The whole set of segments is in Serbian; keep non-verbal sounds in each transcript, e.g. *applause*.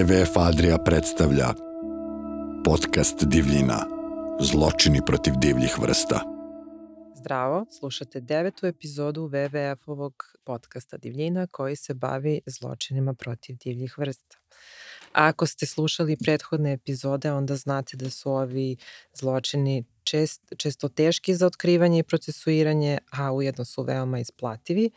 WWF Adria predstavlja podcast Divljina. Zločini protiv divljih vrsta. Zdravo, slušate devetu epizodu WWF-ovog podcasta Divljina koji se bavi zločinima protiv divljih vrsta. A ako ste slušali prethodne epizode, onda znate da su ovi zločini čest, često teški za otkrivanje i procesuiranje, a ujedno su veoma isplativi.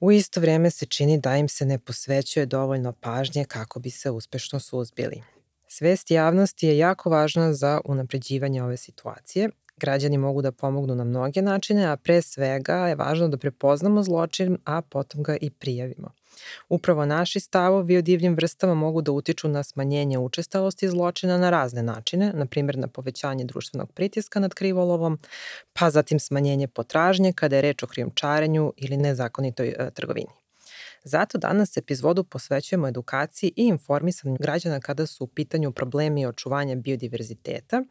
U isto vreme se čini da im se ne posvećuje dovoljno pažnje kako bi se uspešno suzbili. Svest javnosti je jako važna za unapređivanje ove situacije. Građani mogu da pomognu na mnoge načine, a pre svega je važno da prepoznamo zločin, a potom ga i prijavimo. Upravo naši stavovi o divljim vrstama mogu da utiču na smanjenje učestalosti zločina na razne načine, na primjer na povećanje društvenog pritiska nad krivolovom, pa zatim smanjenje potražnje kada je reč o krijumčarenju ili nezakonitoj e, trgovini. Zato danas epizodu posvećujemo edukaciji i informisanju građana kada su u pitanju problemi očuvanja biodiverziteta.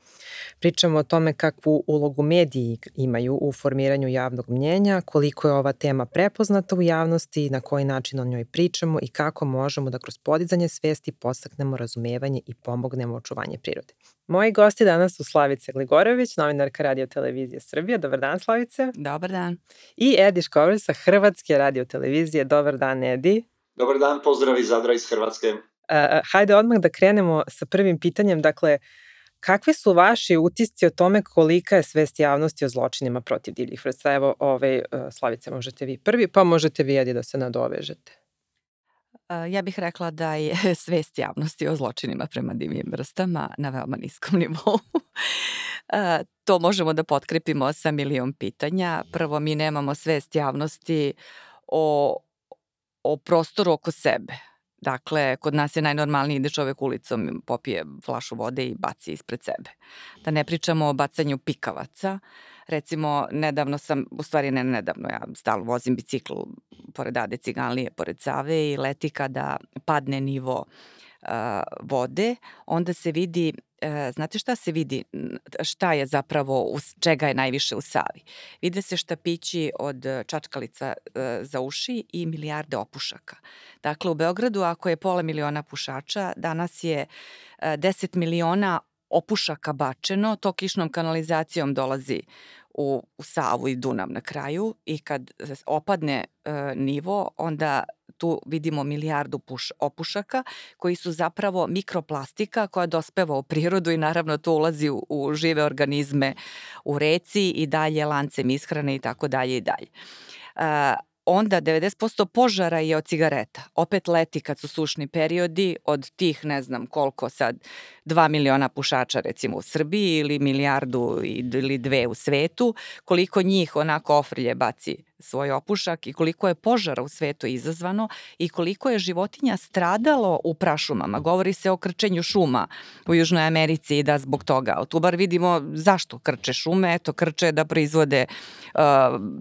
Pričamo o tome kakvu ulogu mediji imaju u formiranju javnog mnjenja, koliko je ova tema prepoznata u javnosti, na koji način o njoj pričamo i kako možemo da kroz podizanje svesti postaknemo razumevanje i pomognemo očuvanje prirode. Moji gosti danas su Slavica Gligorović, novinarka radio televizije Srbije. Dobar dan, Slavice. Dobar dan. I Edi Škovar sa Hrvatske radio televizije. Dobar dan, Edi. Dobar dan, pozdrav iz Zadra iz Hrvatske. Uh, hajde odmah da krenemo sa prvim pitanjem. Dakle, kakvi su vaši utisci o tome kolika je svest javnosti o zločinima protiv divljih vrsta? Evo, ovaj, Slavice, možete vi prvi, pa možete vi, Edi, da se nadovežete. Ja bih rekla da je *laughs* svest javnosti o zločinima prema divljim vrstama na veoma niskom *laughs* nivou. to možemo da potkrepimo sa milion pitanja. Prvo, mi nemamo svest javnosti o, o prostoru oko sebe. Dakle, kod nas je najnormalniji da čovek ulicom popije flašu vode i baci ispred sebe. Da ne pričamo o bacanju pikavaca, Recimo, nedavno sam, u stvari ne nedavno, ja stalno vozim bicikl pored Ade Ciganlije, pored Save i leti kada padne nivo uh, vode, onda se vidi e, znate šta se vidi, šta je zapravo, čega je najviše u Savi? Vide se štapići od čačkalica e, za uši i milijarde opušaka. Dakle, u Beogradu ako je pola miliona pušača, danas je 10 miliona opušaka bačeno, to kišnom kanalizacijom dolazi u, u Savu i Dunav na kraju i kad opadne e, nivo, onda tu vidimo milijardu puš, opušaka koji su zapravo mikroplastika koja dospeva u prirodu i naravno to ulazi u, u žive organizme u reci i dalje lancem ishrane i tako dalje i dalje. E, onda 90% požara je od cigareta. Opet leti kad su sušni periodi od tih ne znam koliko sad 2 miliona pušača recimo u Srbiji ili milijardu ili dve u svetu, koliko njih onako ofrlje baci svoj opušak i koliko je požara u svetu izazvano i koliko je životinja stradalo u prašumama. Govori se o krčenju šuma u Južnoj Americi i da zbog toga. Ali tu bar vidimo zašto krče šume, eto krče da proizvode uh,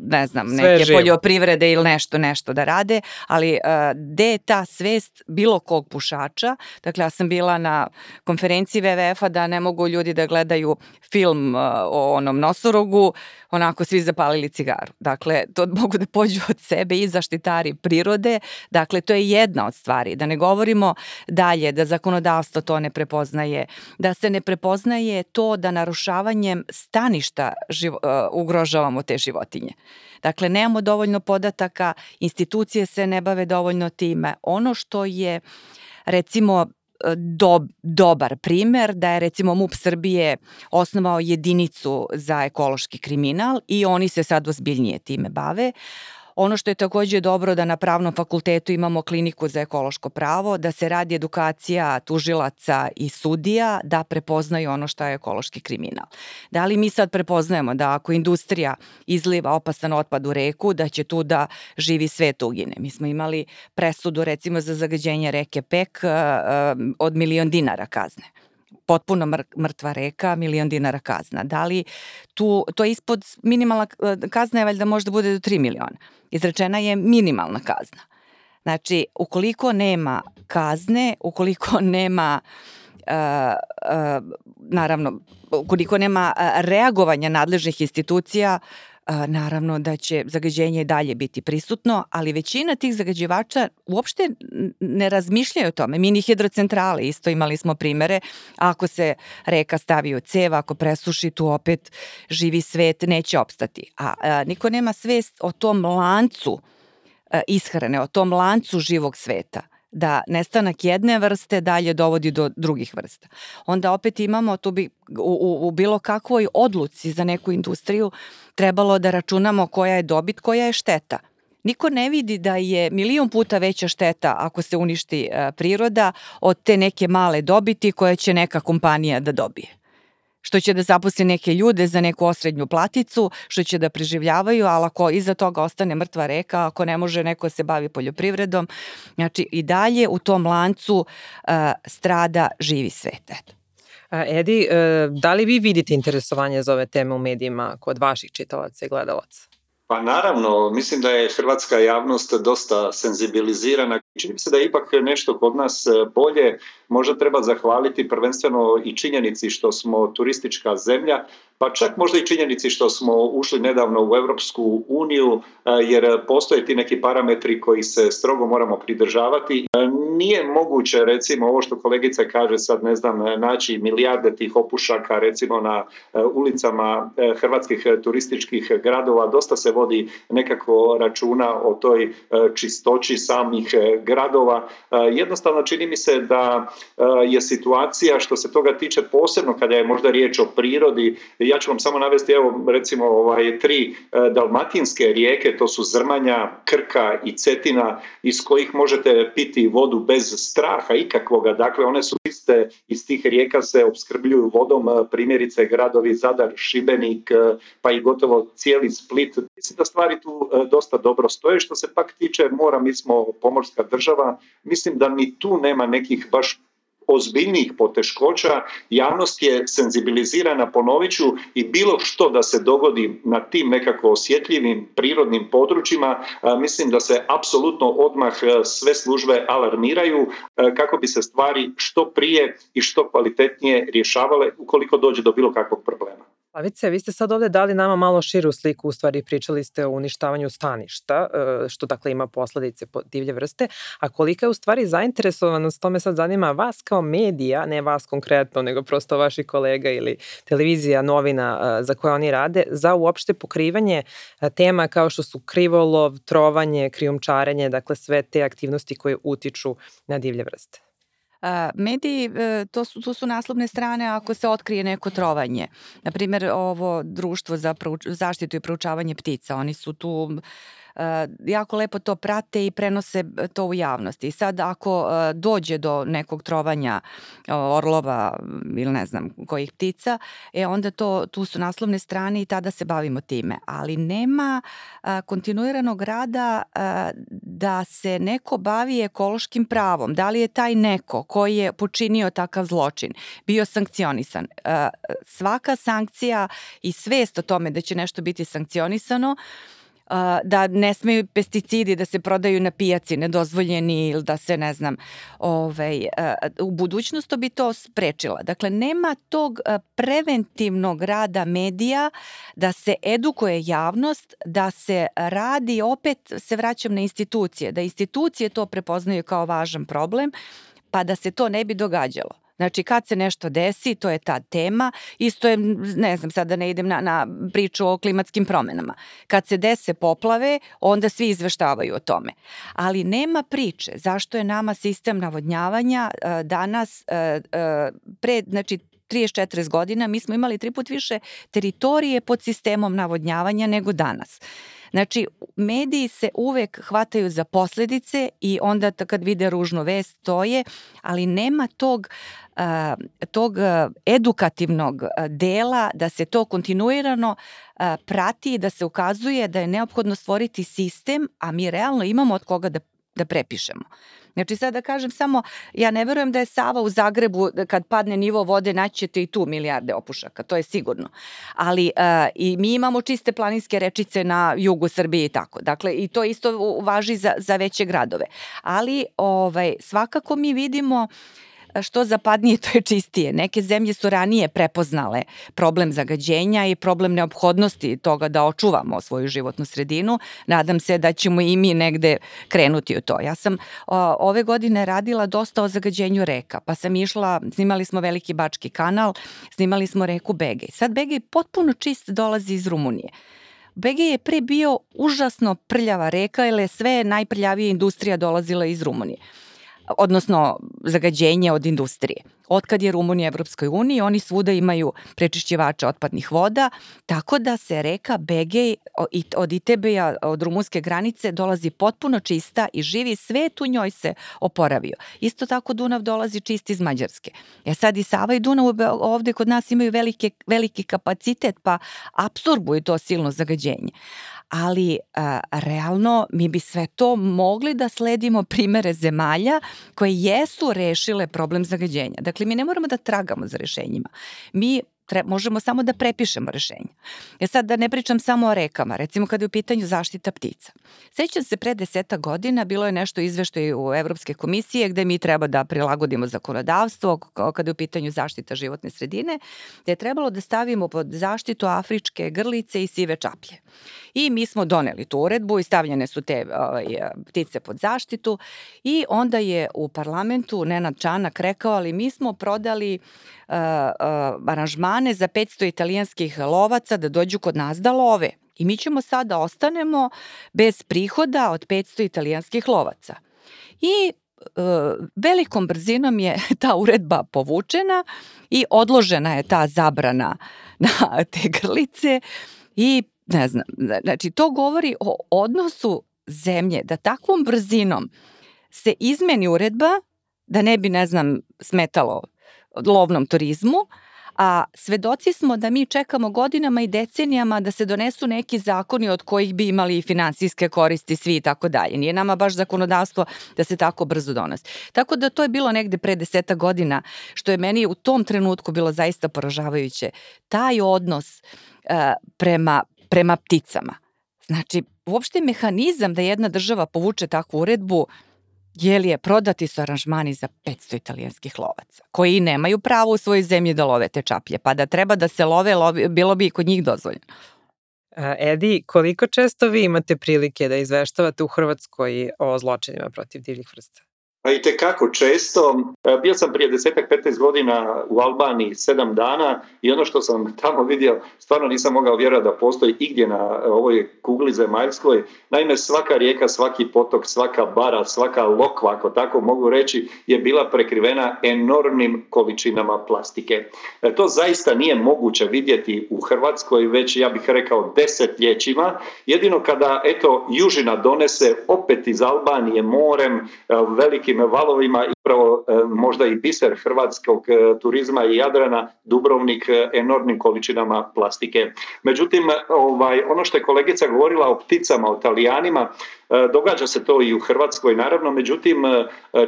ne znam, neke živo. poljoprivrede ili nešto, nešto da rade, ali uh, gde je ta svest bilo kog pušača? Dakle, ja sam bila na konferenciji WWF-a da ne mogu ljudi da gledaju film uh, o onom nosorogu, onako svi zapalili cigaru. Dakle, to *laughs* mogu da pođu od sebe i zaštitari prirode. Dakle, to je jedna od stvari. Da ne govorimo dalje da zakonodavstvo to ne prepoznaje, da se ne prepoznaje to da narušavanjem staništa živo, uh, ugrožavamo te životinje. Dakle, nemamo dovoljno podataka, institucije se ne bave dovoljno time. Ono što je recimo do, dobar primer da je recimo MUP Srbije osnovao jedinicu za ekološki kriminal i oni se sad ozbiljnije time bave. Ono što je takođe dobro da na pravnom fakultetu imamo kliniku za ekološko pravo, da se radi edukacija tužilaca i sudija da prepoznaju ono što je ekološki kriminal. Da li mi sad prepoznajemo da ako industrija izliva opasan otpad u reku, da će tu da živi svet ugine? Mi smo imali presudu recimo za zagađenje reke Pek uh, od milion dinara kazne potpuno mrtva reka, milion dinara kazna. Da li tu, to je ispod minimalna kazna je valjda možda bude do 3 miliona. Izrečena je minimalna kazna. Znači, ukoliko nema kazne, ukoliko *laughs* nema Uh, uh, naravno, ukoliko nema reagovanja nadležnih institucija, naravno da će zagađenje dalje biti prisutno, ali većina tih zagađivača uopšte ne razmišljaju o tome. Mini hidrocentrale, isto imali smo primere, ako se reka stavi u cev, ako presuši, tu opet živi svet neće opstati. A, a niko nema svest o tom lancu a, ishrane, o tom lancu živog sveta da nestanak jedne vrste dalje dovodi do drugih vrsta. Onda opet imamo, tu bi u, u, u bilo kakvoj odluci za neku industriju trebalo da računamo koja je dobit, koja je šteta. Niko ne vidi da je milion puta veća šteta ako se uništi e, priroda od te neke male dobiti koje će neka kompanija da dobije što će da zaposli neke ljude za neku osrednju platicu, što će da preživljavaju, ali ako iza toga ostane mrtva reka, ako ne može neko da se bavi poljoprivredom, znači i dalje u tom lancu uh, strada živi svet. Eto. Edi, e, da li vi vidite interesovanje za ove teme u medijima kod vaših čitalaca i gledalaca? Pa naravno, mislim da je hrvatska javnost dosta senzibilizirana. Čini mi se da je ipak nešto kod nas bolje. Možda treba zahvaliti prvenstveno i činjenici što smo turistička zemlja, pa čak možda i činjenici što smo ušli nedavno u Europsku uniju, jer postoje ti neki parametri koji se strogo moramo pridržavati. Nije moguće, recimo, ovo što kolegica kaže sad, ne znam, naći milijarde tih opušaka, recimo na ulicama hrvatskih turističkih gradova. Dosta se vodi nekako računa o toj čistoći samih gradova. Jednostavno čini mi se da je situacija što se toga tiče posebno kada je možda riječ o prirodi ja ću vam samo navesti evo recimo ovaj tri e, dalmatinske rijeke, to su Zrmanja, Krka i Cetina iz kojih možete piti vodu bez straha ikakvoga. Dakle one su iste iz tih rijeka se opskrbljuju vodom e, primjerice gradovi Zadar, Šibenik, e, pa i gotovo cijeli Split. Mislim da stvari tu dosta dobro stoje. Što se pak tiče mora, mi smo pomorska država, mislim da ni tu nema nekih baš ozbiljnijih poteškoća, javnost je senzibilizirana, ponovit ću, i bilo što da se dogodi na tim nekako osjetljivim prirodnim područjima, mislim da se apsolutno odmah sve službe alarmiraju kako bi se stvari što prije i što kvalitetnije rješavale ukoliko dođe do bilo kakvog problema. Slavice, vi ste sad ovde dali nama malo širu sliku, u stvari pričali ste o uništavanju staništa, e, što dakle ima posledice po divlje vrste, a kolika je u stvari zainteresovanost, to me sad zanima vas kao medija, ne vas konkretno, nego prosto vaši kolega ili televizija, novina e, za koje oni rade, za uopšte pokrivanje e, tema kao što su krivolov, trovanje, krijumčarenje, dakle sve te aktivnosti koje utiču na divlje vrste. Mediji, e, to su, to su naslovne strane ako se otkrije neko trovanje. Naprimer, ovo društvo za zaštitu i proučavanje ptica, oni su tu jako lepo to prate i prenose eh, to u javnosti. I sad ako eh, dođe do nekog trovanja orlova ili ne znam kojih ptica, e onda to, tu su naslovne strane i tada se bavimo time. Ali nema kontinuiranog rada da se neko bavi ekološkim pravom. Da li je taj neko koji je počinio takav zločin bio sankcionisan? Svaka sankcija i svest o tome da će nešto biti sankcionisano da ne smeju pesticidi da se prodaju na pijaci nedozvoljeni ili da se ne znam ovaj, u budućnost to bi to sprečila. Dakle, nema tog preventivnog rada medija da se edukuje javnost, da se radi, opet se vraćam na institucije, da institucije to prepoznaju kao važan problem, pa da se to ne bi događalo. Znači, kad se nešto desi, to je ta tema. Isto je, ne znam, sad da ne idem na, na priču o klimatskim promenama. Kad se dese poplave, onda svi izveštavaju o tome. Ali nema priče zašto je nama sistem navodnjavanja uh, danas uh, pre, znači, 30-40 godina mi smo imali tri put više teritorije pod sistemom navodnjavanja nego danas. Znači, mediji se uvek hvataju za posledice i onda kad vide ružnu vest, to je, ali nema tog tog edukativnog dela da se to kontinuirano prati i da se ukazuje da je neophodno stvoriti sistem, a mi realno imamo od koga da, da prepišemo. Znači sad da kažem samo, ja ne verujem da je Sava u Zagrebu, kad padne nivo vode, naćete i tu milijarde opušaka, to je sigurno. Ali uh, i mi imamo čiste planinske rečice na jugu Srbije i tako. Dakle, i to isto važi za, za veće gradove. Ali ovaj, svakako mi vidimo što zapadnije, to je čistije. Neke zemlje su ranije prepoznale problem zagađenja i problem neophodnosti toga da očuvamo svoju životnu sredinu. Nadam se da ćemo i mi negde krenuti u to. Ja sam o, ove godine radila dosta o zagađenju reka, pa sam išla, snimali smo Veliki Bački kanal, snimali smo reku Begej. Sad Begej potpuno čist dolazi iz Rumunije. BG je pre bio užasno prljava reka, jer je sve najprljavija industrija dolazila iz Rumunije odnosno zagađenje od industrije. Otkad je Rumunija Evropskoj uniji, oni svuda imaju prečišćivače otpadnih voda, tako da se reka Begej od Itebeja, od rumunske granice, dolazi potpuno čista i živi svet u njoj se oporavio. Isto tako Dunav dolazi čist iz Mađarske. Ja e sad i Sava i Dunav ovde kod nas imaju velike, veliki kapacitet, pa absorbuju to silno zagađenje ali a, realno mi bi sve to mogli da sledimo primere zemalja koje jesu rešile problem zagađenja. Dakle, mi ne moramo da tragamo za rešenjima. Mi tre, možemo samo da prepišemo rešenja. Ja sad da ne pričam samo o rekama, recimo kada je u pitanju zaštita ptica. Sećam se pre deseta godina bilo je nešto izveštaj u Evropske komisije gde mi treba da prilagodimo zakonodavstvo kada je u pitanju zaštita životne sredine, gde je trebalo da stavimo pod zaštitu afričke grlice i sive čaplje. I mi smo doneli tu uredbu i stavljene su te ovaj, ptice pod zaštitu i onda je u parlamentu Nenad Čanak rekao, ali mi smo prodali uh, uh, aranžmane za 500 italijanskih lovaca da dođu kod nas da love. I mi ćemo sada ostanemo bez prihoda od 500 italijanskih lovaca. I velikom brzinom je *laughs* ta uredba povučena i odložena je ta zabrana *laughs* na te grlice i ne znam, znači to govori o odnosu zemlje, da takvom brzinom se izmeni uredba, da ne bi, ne znam, smetalo lovnom turizmu, a svedoci smo da mi čekamo godinama i decenijama da se donesu neki zakoni od kojih bi imali i finansijske koristi svi i tako dalje. Nije nama baš zakonodavstvo da se tako brzo donosi. Tako da to je bilo negde pre deseta godina, što je meni u tom trenutku bilo zaista poražavajuće. Taj odnos uh, prema prema pticama. Znači, uopšte mehanizam da jedna država povuče takvu uredbu je li je prodati su aranžmani za 500 italijanskih lovaca, koji nemaju pravo u svojoj zemlji da love te čaplje, pa da treba da se love, love bilo bi i kod njih dozvoljeno. Edi, koliko često vi imate prilike da izveštavate u Hrvatskoj o zločinima protiv divljih vrsta? Pa i tekako često. E, bio sam prije desetak, 15 godina u Albaniji sedam dana i ono što sam *laughs* tamo vidio, stvarno nisam mogao vjerovati da postoji igdje na ovoj kugli zemaljskoj. Naime, svaka rijeka, svaki potok, svaka bara, svaka lokva, ako tako mogu reći, je bila prekrivena enormnim količinama plastike. E, to zaista nije moguće vidjeti u Hrvatskoj, već ja bih rekao desetljećima. Jedino kada, eto, južina donese opet iz Albanije morem, e, velikim valovima upravo e, možda i biser hrvatskog e, turizma i Jadrana, Dubrovnik e, enormnim količinama plastike. Međutim, ovaj, ono što je kolegica govorila o pticama, o talijanima, događa se to i u Hrvatskoj naravno, međutim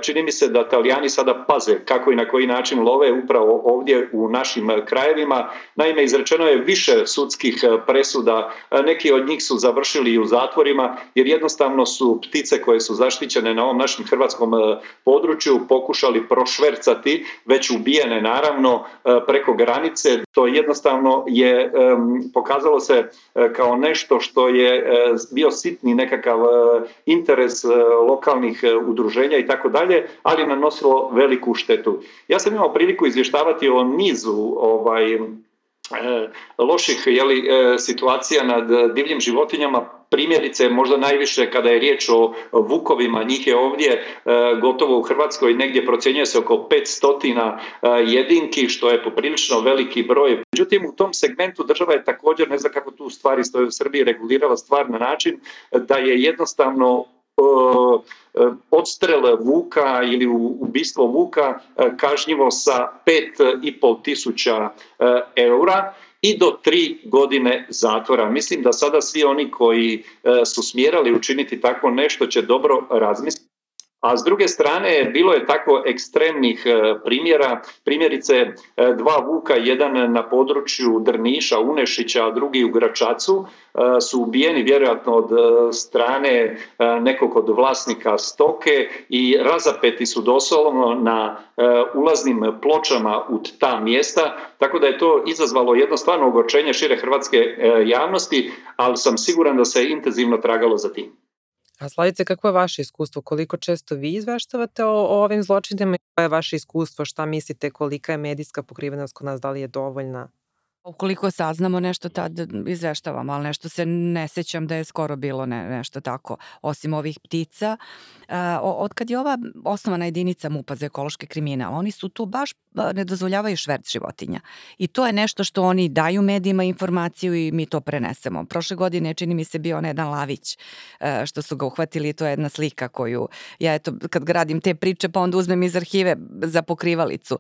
čini mi se da Talijani sada paze kako i na koji način love upravo ovdje u našim krajevima. Naime, izrečeno je više sudskih presuda, neki od njih su završili i u zatvorima jer jednostavno su ptice koje su zaštićene na ovom našem hrvatskom području pokušali prošvercati, već ubijene naravno preko granice. To jednostavno je pokazalo se kao nešto što je bio sitni nekakav interes e, lokalnih e, udruženja i tako dalje, ali nanosilo veliku štetu. Ja sam imao priliku izvještavati o nizu ovaj, e, loših jeli, situacija nad divljim životinjama, primjerice možda najviše kada je riječ o vukovima, njih je ovdje gotovo u Hrvatskoj negdje procjenjuje se oko 500 jedinki, što je poprilično veliki broj. Međutim, u tom segmentu država je također, ne znam kako tu stvari stoje u Srbiji, regulirala stvar na način da je jednostavno odstrel vuka ili ubistvo vuka kažnjivo sa 5,5 tisuća eura i do tri godine zatvora. Mislim da sada svi oni koji su smjerali učiniti tako nešto će dobro razmisliti A s druge strane, bilo je tako ekstremnih e, primjera, primjerice e, dva vuka, jedan na području Drniša, Unešića, a drugi u Gračacu, e, su ubijeni vjerojatno od strane nekog od vlasnika stoke i razapeti su doslovno na ulaznim pločama u ta mjesta, tako da je to izazvalo jedno stvarno ogorčenje šire hrvatske javnosti, ali sam siguran da se intenzivno tragalo za tim. A Slavice, kako je vaše iskustvo? Koliko često vi izveštavate o, o ovim zločinima? Koje je vaše iskustvo? Šta mislite? Kolika je medijska pokrivenost kod nas? Da li je dovoljna? Ukoliko saznamo nešto, tad izveštavamo, ali nešto se ne sećam da je skoro bilo ne, nešto tako, osim ovih ptica. E, od kad je ova osnovana jedinica MUPA za ekološki kriminal, oni su tu baš ne dozvoljavaju šverc životinja. I to je nešto što oni daju medijima informaciju i mi to prenesemo. Prošle godine čini mi se bio onaj jedan lavić e, što su ga uhvatili, to je jedna slika koju ja eto kad gradim te priče pa onda uzmem iz arhive za pokrivalicu.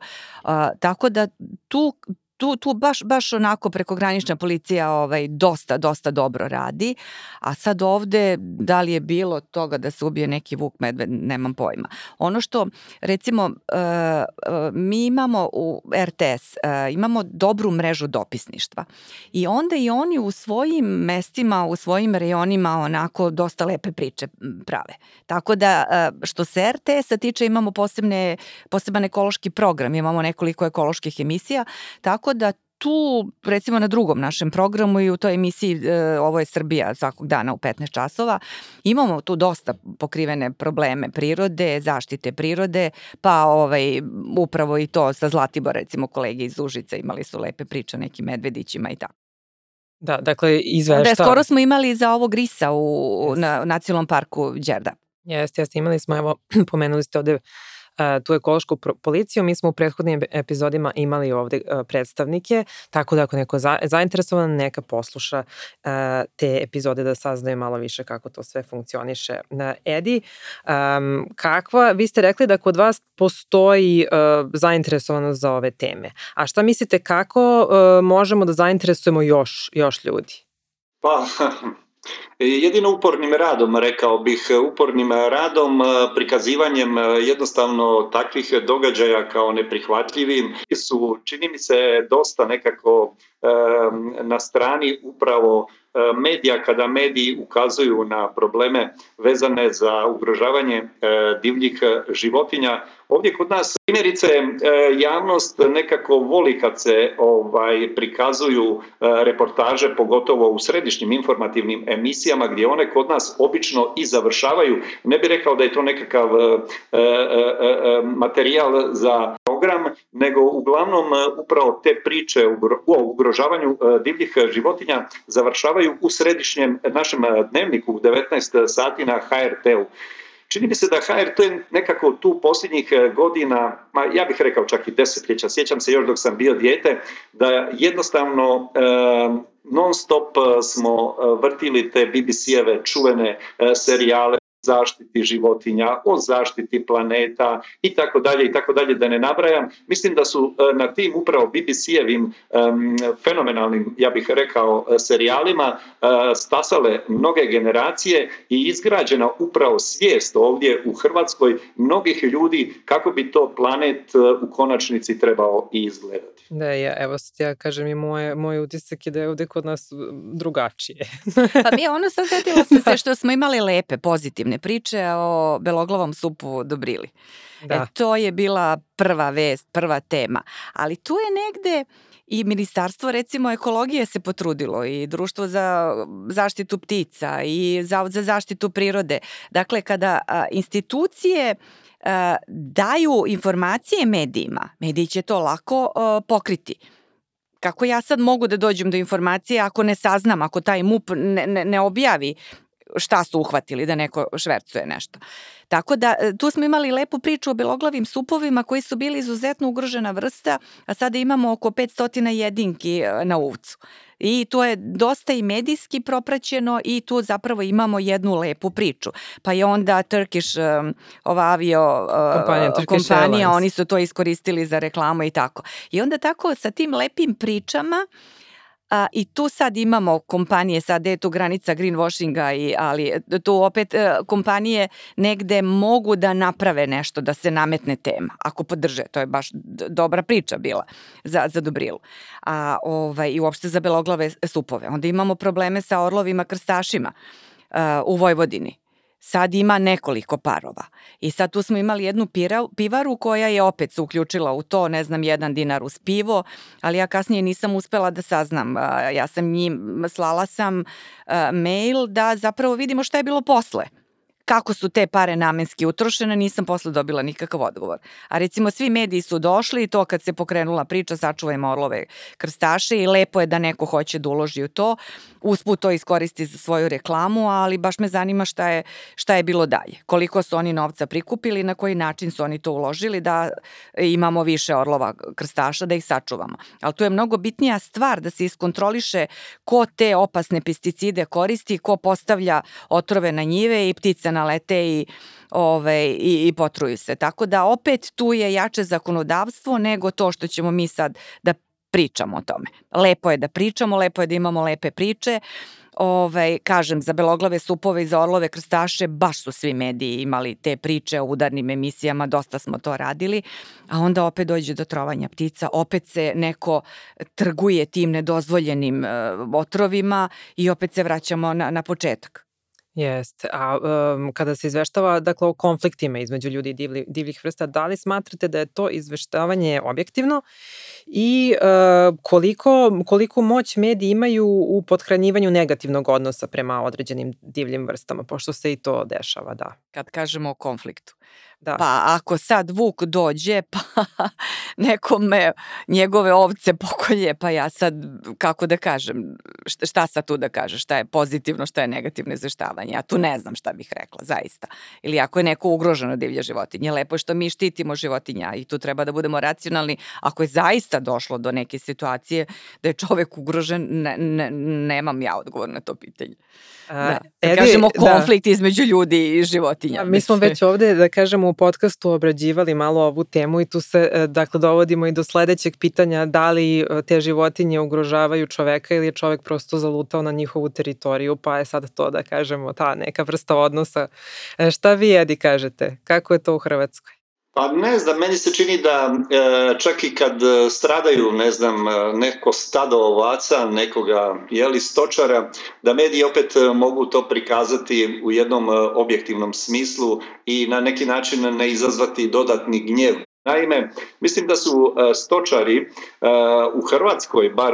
tako da tu tu, tu baš, baš onako prekogranična policija ovaj, dosta, dosta dobro radi, a sad ovde da li je bilo toga da se ubije neki vuk medved, nemam pojma. Ono što, recimo, uh, uh, mi imamo u RTS, uh, imamo dobru mrežu dopisništva i onda i oni u svojim mestima, u svojim rejonima onako dosta lepe priče prave. Tako da, što se RTS-a tiče, imamo posebne, poseban ekološki program, imamo nekoliko ekoloških emisija, tako tako da tu, recimo na drugom našem programu i u toj emisiji e, Ovo je Srbija svakog dana u 15 časova, imamo tu dosta pokrivene probleme prirode, zaštite prirode, pa ovaj, upravo i to sa Zlatibor, recimo kolege iz Užica imali su lepe priče o nekim medvedićima i tako. Da, dakle, izvešta... Da, skoro smo imali za ovo grisa u, na nacionalnom parku Đerda. Jeste, jeste, imali smo, evo, *clears throat* pomenuli ste ovde tu ekološku policiju. Mi smo u prethodnim epizodima imali ovde predstavnike, tako da ako neko za, zainteresovan, neka posluša te epizode da saznaju malo više kako to sve funkcioniše. Edi, kakva, vi ste rekli da kod vas postoji zainteresovanost za ove teme. A šta mislite kako možemo da zainteresujemo još, još ljudi? Pa, E, *laughs* jedino upornim radom, rekao bih, upornim radom, e, prikazivanjem e, jednostavno takvih događaja kao neprihvatljivim su, čini mi se, dosta nekako na strani upravo medija kada mediji ukazuju na probleme vezane za ugrožavanje divljih životinja. Ovdje kod nas primjerice javnost nekako voli kad se ovaj prikazuju reportaže pogotovo u središnjim informativnim emisijama gdje one kod nas obično i završavaju. Ne bih rekao da je to nekakav materijal za program, nego uglavnom upravo te priče o ugrožavanju divljih životinja završavaju u središnjem našem dnevniku u 19 sati na HRT-u. Čini mi se da HRT nekako tu posljednjih godina, ma ja bih rekao čak i desetljeća, sjećam se još dok sam bio dijete, da jednostavno e, non stop smo vrtili te BBC-eve čuvene serijale zaštiti životinja, o zaštiti planeta i tako dalje i tako dalje da ne nabrajam. Mislim da su e, na tim upravo BBC-evim um, fenomenalnim, ja bih rekao, e, serijalima uh, stasale mnoge generacije i izgrađena upravo svijest ovdje u Hrvatskoj mnogih ljudi kako bi to planet u konačnici trebao i izgledati. Da, ja, evo sad ja kažem i moje, moj utisak je da je ovde kod nas drugačije. pa mi ono sad *laughs* se što smo imali lepe, pozitivne priče o beloglavom supu Dobrili. Da. E, to je bila prva vest, prva tema. Ali tu je negde i ministarstvo recimo ekologije se potrudilo i društvo za zaštitu ptica i zavod za zaštitu prirode. Dakle, kada a, institucije a, daju informacije medijima, mediji će to lako a, pokriti kako ja sad mogu da dođem do informacije ako ne saznam, ako taj MUP ne, ne, ne objavi šta su uhvatili da neko švercuje nešto. Tako da e, tu smo imali lepu priču o beloglavim supovima koji su bili izuzetno ugrožena vrsta, a sada imamo oko 500 jedinki e, na uvcu. I to je dosta i medijski propraćeno i tu zapravo imamo jednu lepu priču. Pa je onda Turkish, um, ova avio uh, kompanija, kompanija oni su to iskoristili za reklamu i tako. I onda tako sa tim lepim pričama A, I tu sad imamo kompanije, sad je tu granica greenwashinga, i, ali tu opet e, kompanije negde mogu da naprave nešto, da se nametne tema, ako podrže. To je baš dobra priča bila za, za Dobrilu. A, ovaj, I uopšte za beloglave supove. Onda imamo probleme sa orlovima krstašima uh, u Vojvodini sad ima nekoliko parova. I sad tu smo imali jednu pira, pivaru koja je opet se uključila u to, ne znam, jedan dinar uz pivo, ali ja kasnije nisam uspela da saznam. Ja sam njim, slala sam mail da zapravo vidimo šta je bilo posle kako su te pare namenski utrošene, nisam posle dobila nikakav odgovor. A recimo svi mediji su došli i to kad se pokrenula priča sačuvajmo orlove krstaše i lepo je da neko hoće da uloži u to, usput to iskoristi za svoju reklamu, ali baš me zanima šta je, šta je bilo dalje. Koliko su oni novca prikupili, na koji način su oni to uložili da imamo više orlova krstaša, da ih sačuvamo. Ali tu je mnogo bitnija stvar da se iskontroliše ko te opasne pesticide koristi, ko postavlja otrove na njive i ptice na nalete i ove, i, i potruju se. Tako da opet tu je jače zakonodavstvo nego to što ćemo mi sad da pričamo o tome. Lepo je da pričamo, lepo je da imamo lepe priče. Ove, kažem, za beloglave supove i za orlove krstaše baš su svi mediji imali te priče o udarnim emisijama, dosta smo to radili, a onda opet dođe do trovanja ptica, opet se neko trguje tim nedozvoljenim uh, otrovima i opet se vraćamo na, na početak. Jeste. A um, kada se izveštava dakle, o konfliktima između ljudi i divli, divljih vrsta, da li smatrate da je to izveštavanje objektivno i uh, koliko, koliko moć mediji imaju u podhranjivanju negativnog odnosa prema određenim divljim vrstama, pošto se i to dešava, da. Kad kažemo o konfliktu. Da. Pa ako sad Vuk dođe, *laughs* pa nekome njegove ovce pokolje, pa ja sad, kako da kažem, šta, sad tu da kažeš, šta je pozitivno, šta je negativno izveštavanje. Ja tu ne znam šta bih rekla, zaista. Ili ako je neko ugroženo divlje životinje, lepo je što mi štitimo životinja i tu treba da budemo racionalni. Ako je zaista došlo do neke situacije da je čovek ugrožen, ne, ne, nemam ja odgovor na to pitanje. Da. Edi, kažemo da. konflikt da. između ljudi i životinja. Ja, mi smo već ovde, da kažemo, u podcastu obrađivali malo ovu temu i tu se, e, dakle, dovodimo i do sledećeg pitanja da li e, te životinje ugrožavaju čoveka ili je čovek prosto zalutao na njihovu teritoriju, pa je sad to, da kažemo, ta neka vrsta odnosa. E, šta vi, Edi, kažete? Kako je to u Hrvatskoj? Pa ne znam, meni se čini da e, čak i kad stradaju, ne znam, neko stado ovaca, nekoga jeli stočara, da mediji opet mogu to prikazati u jednom objektivnom smislu i na neki način ne izazvati dodatni gnjev. Naime, mislim da su stočari u Hrvatskoj bar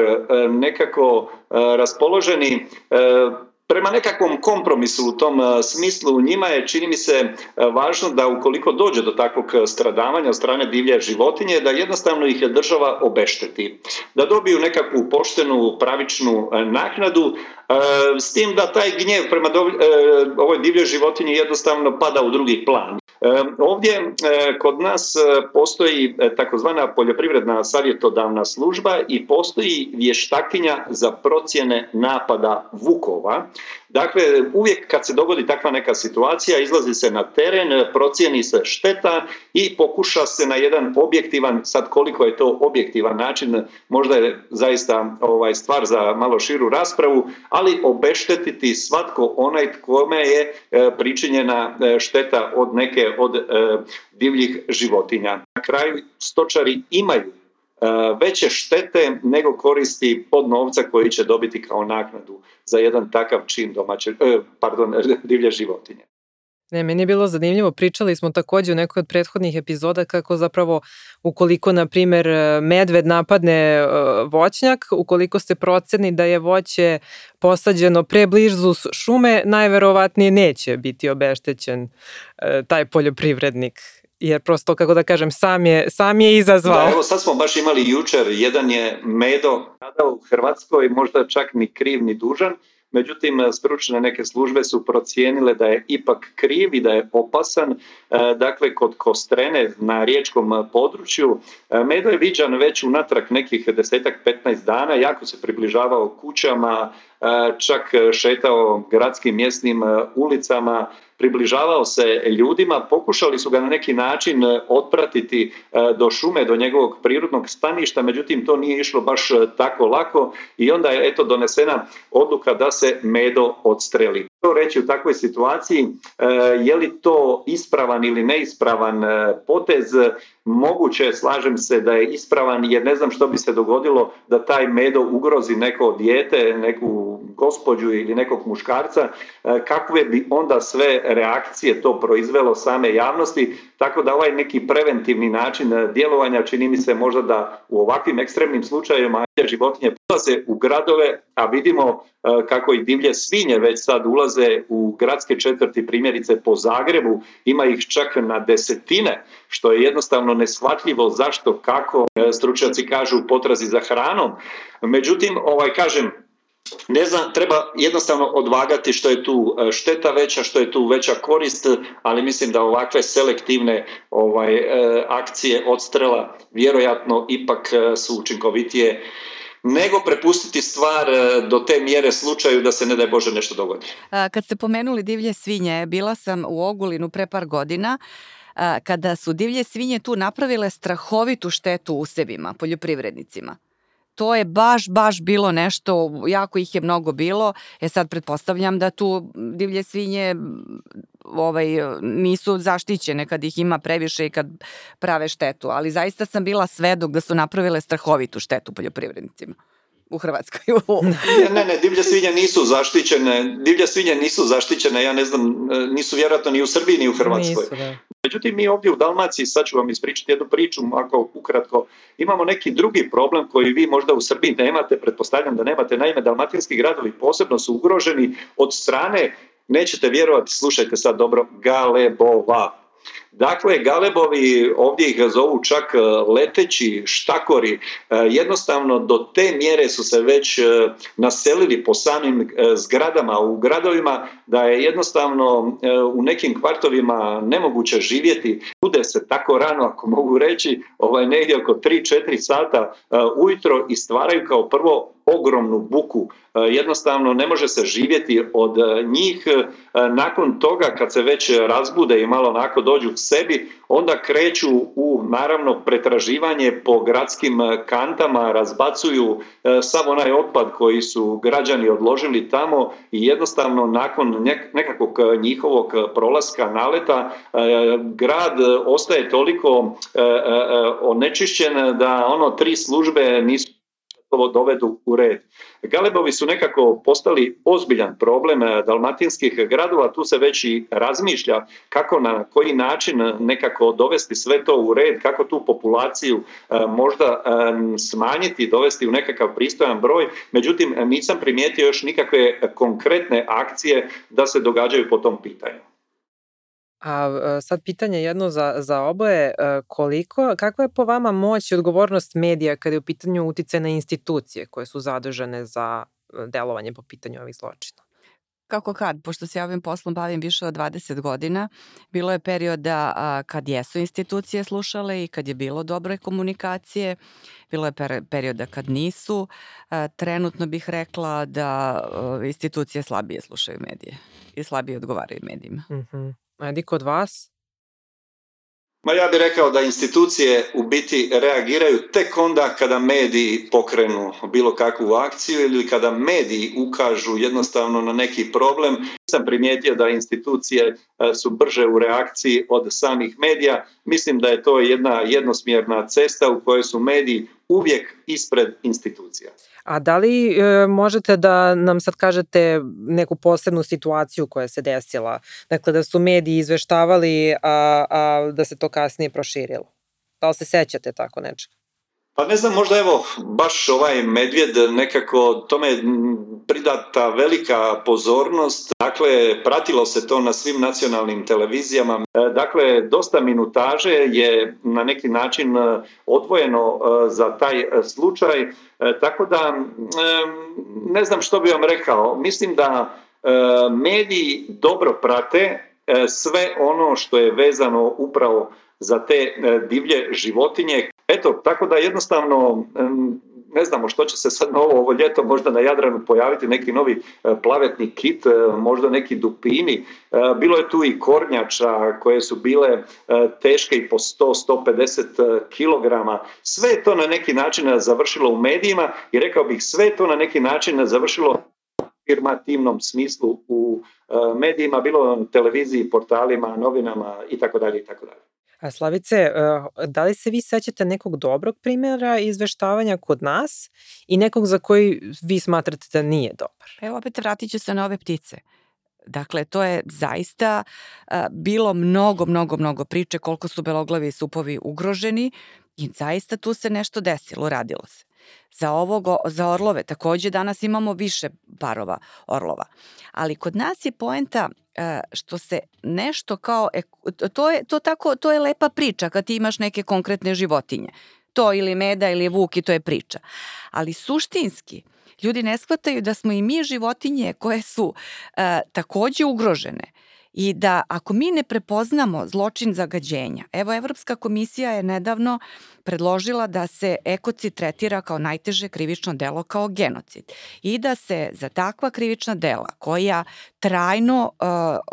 nekako raspoloženi prema nekakvom kompromisu u tom e, smislu njima je, čini mi se, e, važno da ukoliko dođe do takvog stradavanja od strane divlje životinje, da jednostavno ih država obešteti. Da dobiju nekakvu poštenu, pravičnu e, naknadu, s tim da taj gnjev prema ovoj divlje životinje jednostavno pada u drugi plan. Ovdje kod nas postoji takozvana poljoprivredna savjetodavna služba i postoji vještakinja za procjene napada vukova Dakle, uvijek kad se dogodi takva neka situacija, izlazi se na teren, procijeni se šteta i pokuša se na jedan objektivan, sad koliko je to objektivan način, možda je zaista ovaj stvar za malo širu raspravu, ali obeštetiti svatko onaj kome je e, pričinjena e, šteta od neke od e, divljih životinja. Na kraju stočari imaju veće štete nego koristi pod novca koji će dobiti kao naknadu za jedan takav čin domaće, e, pardon, *laughs* divlje životinje. Ne, meni je bilo zanimljivo, pričali smo takođe u nekoj od prethodnih epizoda kako zapravo ukoliko, na primer, medved napadne e, voćnjak, ukoliko ste proceni da je voće posađeno pre blizu šume, najverovatnije neće biti obeštećen taj poljoprivrednik jer prosto, kako da kažem, sam je, sam je izazvao. Da, evo sad smo baš imali jučer, jedan je Medo kada u Hrvatskoj, možda čak ni kriv ni dužan, međutim stručne neke službe su procijenile da je ipak kriv i da je opasan. E, dakle, kod Kostrene na riječkom području e, Medo je viđan već unatrag nekih desetak, 15 dana, jako se približavao kućama, e, čak šetao gradskim mjesnim ulicama, približavao se ljudima, pokušali su ga na neki način otpratiti do šume, do njegovog prirodnog staništa, međutim to nije išlo baš tako lako i onda je eto donesena odluka da se Medo odstreli. To reći u takvoj situaciji, je li to ispravan ili neispravan potez, moguće, slažem se da je ispravan jer ne znam što bi se dogodilo da taj medo ugrozi neko dijete, neku gospođu ili nekog muškarca, e, kakve bi onda sve reakcije to proizvelo same javnosti, tako da ovaj neki preventivni način djelovanja čini mi se možda da u ovakvim ekstremnim slučajevima životinje ulaze u gradove, a vidimo e, kako i divlje svinje već sad ulaze u gradske četvrti, primjerice po Zagrebu, ima ih čak na desetine, što je jednostavno neshvatljivo zašto, kako, e, stručnjaci kažu potrazi za hranom. Međutim, ovaj kažem, ne znam, treba jednostavno odvagati što je tu e, šteta veća, što je tu veća korist, ali mislim da ovakve selektivne ovaj akcije odstrela vjerojatno ipak su učinkovitije nego prepustiti stvar e, do te mjere slučaju da se ne daj Bože nešto dogodi. Kad ste pomenuli divlje svinje, bila sam u Ogulinu pre par godina kada su divlje svinje tu napravile strahovitu štetu usevima, poljoprivrednicima to je baš, baš bilo nešto, jako ih je mnogo bilo. E sad pretpostavljam da tu divlje svinje ovaj, nisu zaštićene kad ih ima previše i kad prave štetu, ali zaista sam bila svedok da su napravile strahovitu štetu poljoprivrednicima u Hrvatskoj. *laughs* ne, ne, ne, divlje svinje nisu zaštićene. Divlje svinje nisu zaštićene, ja ne znam, nisu vjerojatno ni u Srbiji ni u Hrvatskoj. Nisu, da. Međutim, mi ovdje u Dalmaciji, sad ću vam ispričati jednu priču, ako ukratko, imamo neki drugi problem koji vi možda u Srbiji nemate, pretpostavljam da nemate. Naime, dalmatinski gradovi posebno su ugroženi od strane, nećete vjerovati, slušajte sad dobro, galebova Dakle, galebovi, ovdje ih zovu čak e, leteći štakori, e, jednostavno do te mjere su se već e, naselili po samim zgradama u gradovima da je jednostavno u nekim kvartovima nemoguće živjeti. Bude se tako rano, ako mogu reći, ovaj, negdje oko 3-4 sata ujutro i stvaraju kao prvo ogromnu buku. Jednostavno ne može se živjeti od njih. Nakon toga kad se već razbude i malo onako dođu sebi, onda kreću u naravno pretraživanje po gradskim kantama, razbacuju e, samo onaj otpad koji su građani odložili tamo i jednostavno nakon nekakvog njihovog prolaska naleta e, grad ostaje toliko e, onečišćen da ono tri službe nisu dovedu u red. Galebovi su nekako postali ozbiljan problem eh, dalmatinskih gradova, tu se već i razmišlja kako na koji način nekako dovesti sve to u red, kako tu populaciju eh, možda smanjiti, dovesti u nekakav pristojan broj, međutim nisam primijetio još nikakve konkretne akcije da se događaju po tom pitanju. A sad pitanje jedno za, za oboje, e, koliko, kakva je po vama moć i odgovornost medija kada je u pitanju utice na institucije koje su zadržane za e, delovanje po pitanju ovih zločina? Kako kad, pošto se ja ovim poslom bavim više od 20 godina, bilo je perioda a, kad jesu institucije slušale i kad je bilo dobre komunikacije, bilo je per, perioda kad nisu. A, trenutno bih rekla da a, institucije slabije slušaju medije i slabije odgovaraju medijima. Mm -hmm. Edi, kod vas? Ma ja bih rekao da institucije u biti reagiraju tek onda kada mediji pokrenu bilo kakvu akciju ili kada mediji ukažu jednostavno na neki problem. Sam primijetio da institucije e, su brže u reakciji od samih medija. Mislim da je to jedna jednosmjerna cesta u kojoj su mediji uvijek ispred institucija. A da li e, možete da nam sad kažete neku posebnu situaciju koja se desila? Dakle, da su mediji izveštavali, a, a da se to kasnije proširilo? Da li se sećate tako nečega? Pa ne znam, možda evo, baš ovaj medvjed nekako tome pridata velika pozornost. Dakle, pratilo se to na svim nacionalnim televizijama. E, dakle, dosta minutaže je na neki način e, odvojeno e, za taj slučaj. Tako da, ne znam što bi vam rekao. Mislim da mediji dobro prate sve ono što je vezano upravo za te divlje životinje Eto, tako da jednostavno ne znamo što će se sad novo ovo ljeto možda na Jadranu pojaviti, neki novi plavetni kit, možda neki dupini. Bilo je tu i kornjača koje su bile teške i po 100-150 kilograma. Sve je to na neki način završilo u medijima i rekao bih sve je to na neki način završilo afirmativnom smislu u medijima, bilo na televiziji, portalima, novinama i tako dalje i tako dalje. A Slavice, e, da li se vi sećate nekog dobrog primjera izveštavanja kod nas i nekog za koji vi smatrate da nije dobar? Evo opet vratit ću se na ove ptice. Dakle, to je zaista uh, bilo mnogo, mnogo, mnogo priče koliko su beloglavi supovi ugroženi i zaista tu se nešto desilo, radilo se. Za, ovog, za orlove takođe danas imamo više parova orlova. Ali kod nas je poenta e, što se nešto kao to je to tako to je lepa priča kad ti imaš neke konkretne životinje. To ili meda ili vuk i to je priča. Ali suštinski ljudi ne shvataju da smo i mi životinje koje su e, takođe ugrožene i da ako mi ne prepoznamo zločin zagađenja, evo Evropska komisija je nedavno predložila da se ekocid tretira kao najteže krivično delo kao genocid. I da se za takva krivična dela koja trajno uh,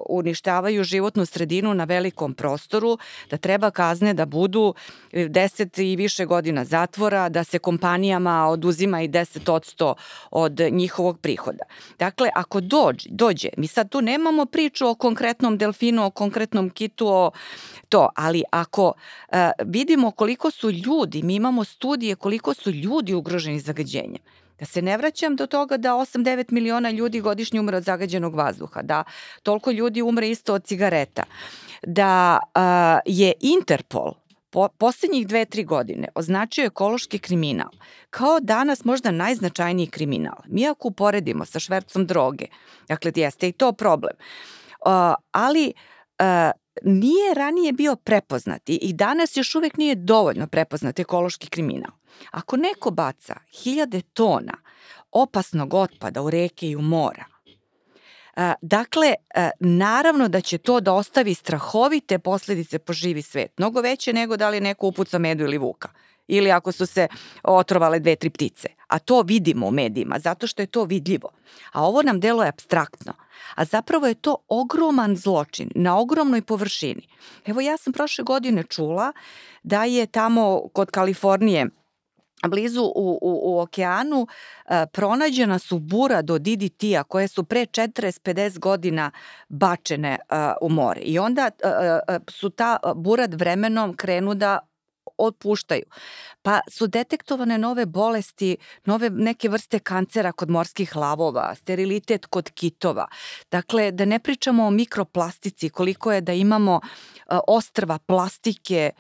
uništavaju životnu sredinu na velikom prostoru, da treba kazne da budu 10 i više godina zatvora, da se kompanijama oduzima i 10% od njihovog prihoda. Dakle, ako dođe, dođe, mi sad tu nemamo priču o konkretnom delfinu, o konkretnom kitu, o to, ali ako uh, vidimo koliko su ljudi, mi imamo studije koliko su ljudi ugroženi zagađenjem. Da se ne vraćam do toga da 8-9 miliona ljudi godišnje umre od zagađenog vazduha, da toliko ljudi umre isto od cigareta, da a, je Interpol po, poslednjih dve, tri godine označio ekološki kriminal kao danas možda najznačajniji kriminal. Mi ako uporedimo sa švercom droge, dakle jeste i to problem, uh, ali uh, nije ranije bio prepoznat i danas još uvek nije dovoljno prepoznat ekološki kriminal. Ako neko baca hiljade tona opasnog otpada u reke i u mora, Dakle, naravno da će to da ostavi strahovite posledice po živi svet, mnogo veće nego da li neko upuca medu ili vuka ili ako su se otrovale dve, tri ptice. A to vidimo u medijima, zato što je to vidljivo. A ovo nam deluje abstraktno. A zapravo je to ogroman zločin na ogromnoj površini. Evo ja sam prošle godine čula da je tamo kod Kalifornije blizu u, u, u okeanu e, pronađena su bura do DDT-a koje su pre 40-50 godina bačene e, u more. I onda e, e, su ta burad vremenom krenu da otpuštaju. Pa su detektovane nove bolesti, nove neke vrste kancera kod morskih lavova, sterilitet kod kitova. Dakle, da ne pričamo o mikroplastici, koliko je da imamo ostrva plastike,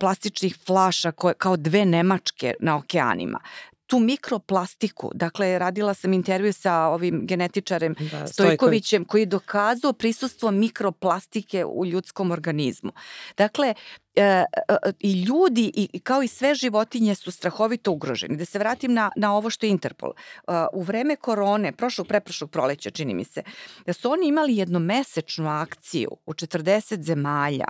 plastičnih flaša koje, kao dve Nemačke na okeanima tu mikroplastiku, dakle radila sam intervju sa ovim genetičarem da, Stojkovićem koji je dokazao prisustvo mikroplastike u ljudskom organizmu. Dakle, e, e, i ljudi i kao i sve životinje su strahovito ugroženi. Da se vratim na, na ovo što je Interpol. E, u vreme korone, prošlog, preprošlog proleća, čini mi se, da su oni imali jednomesečnu akciju u 40 zemalja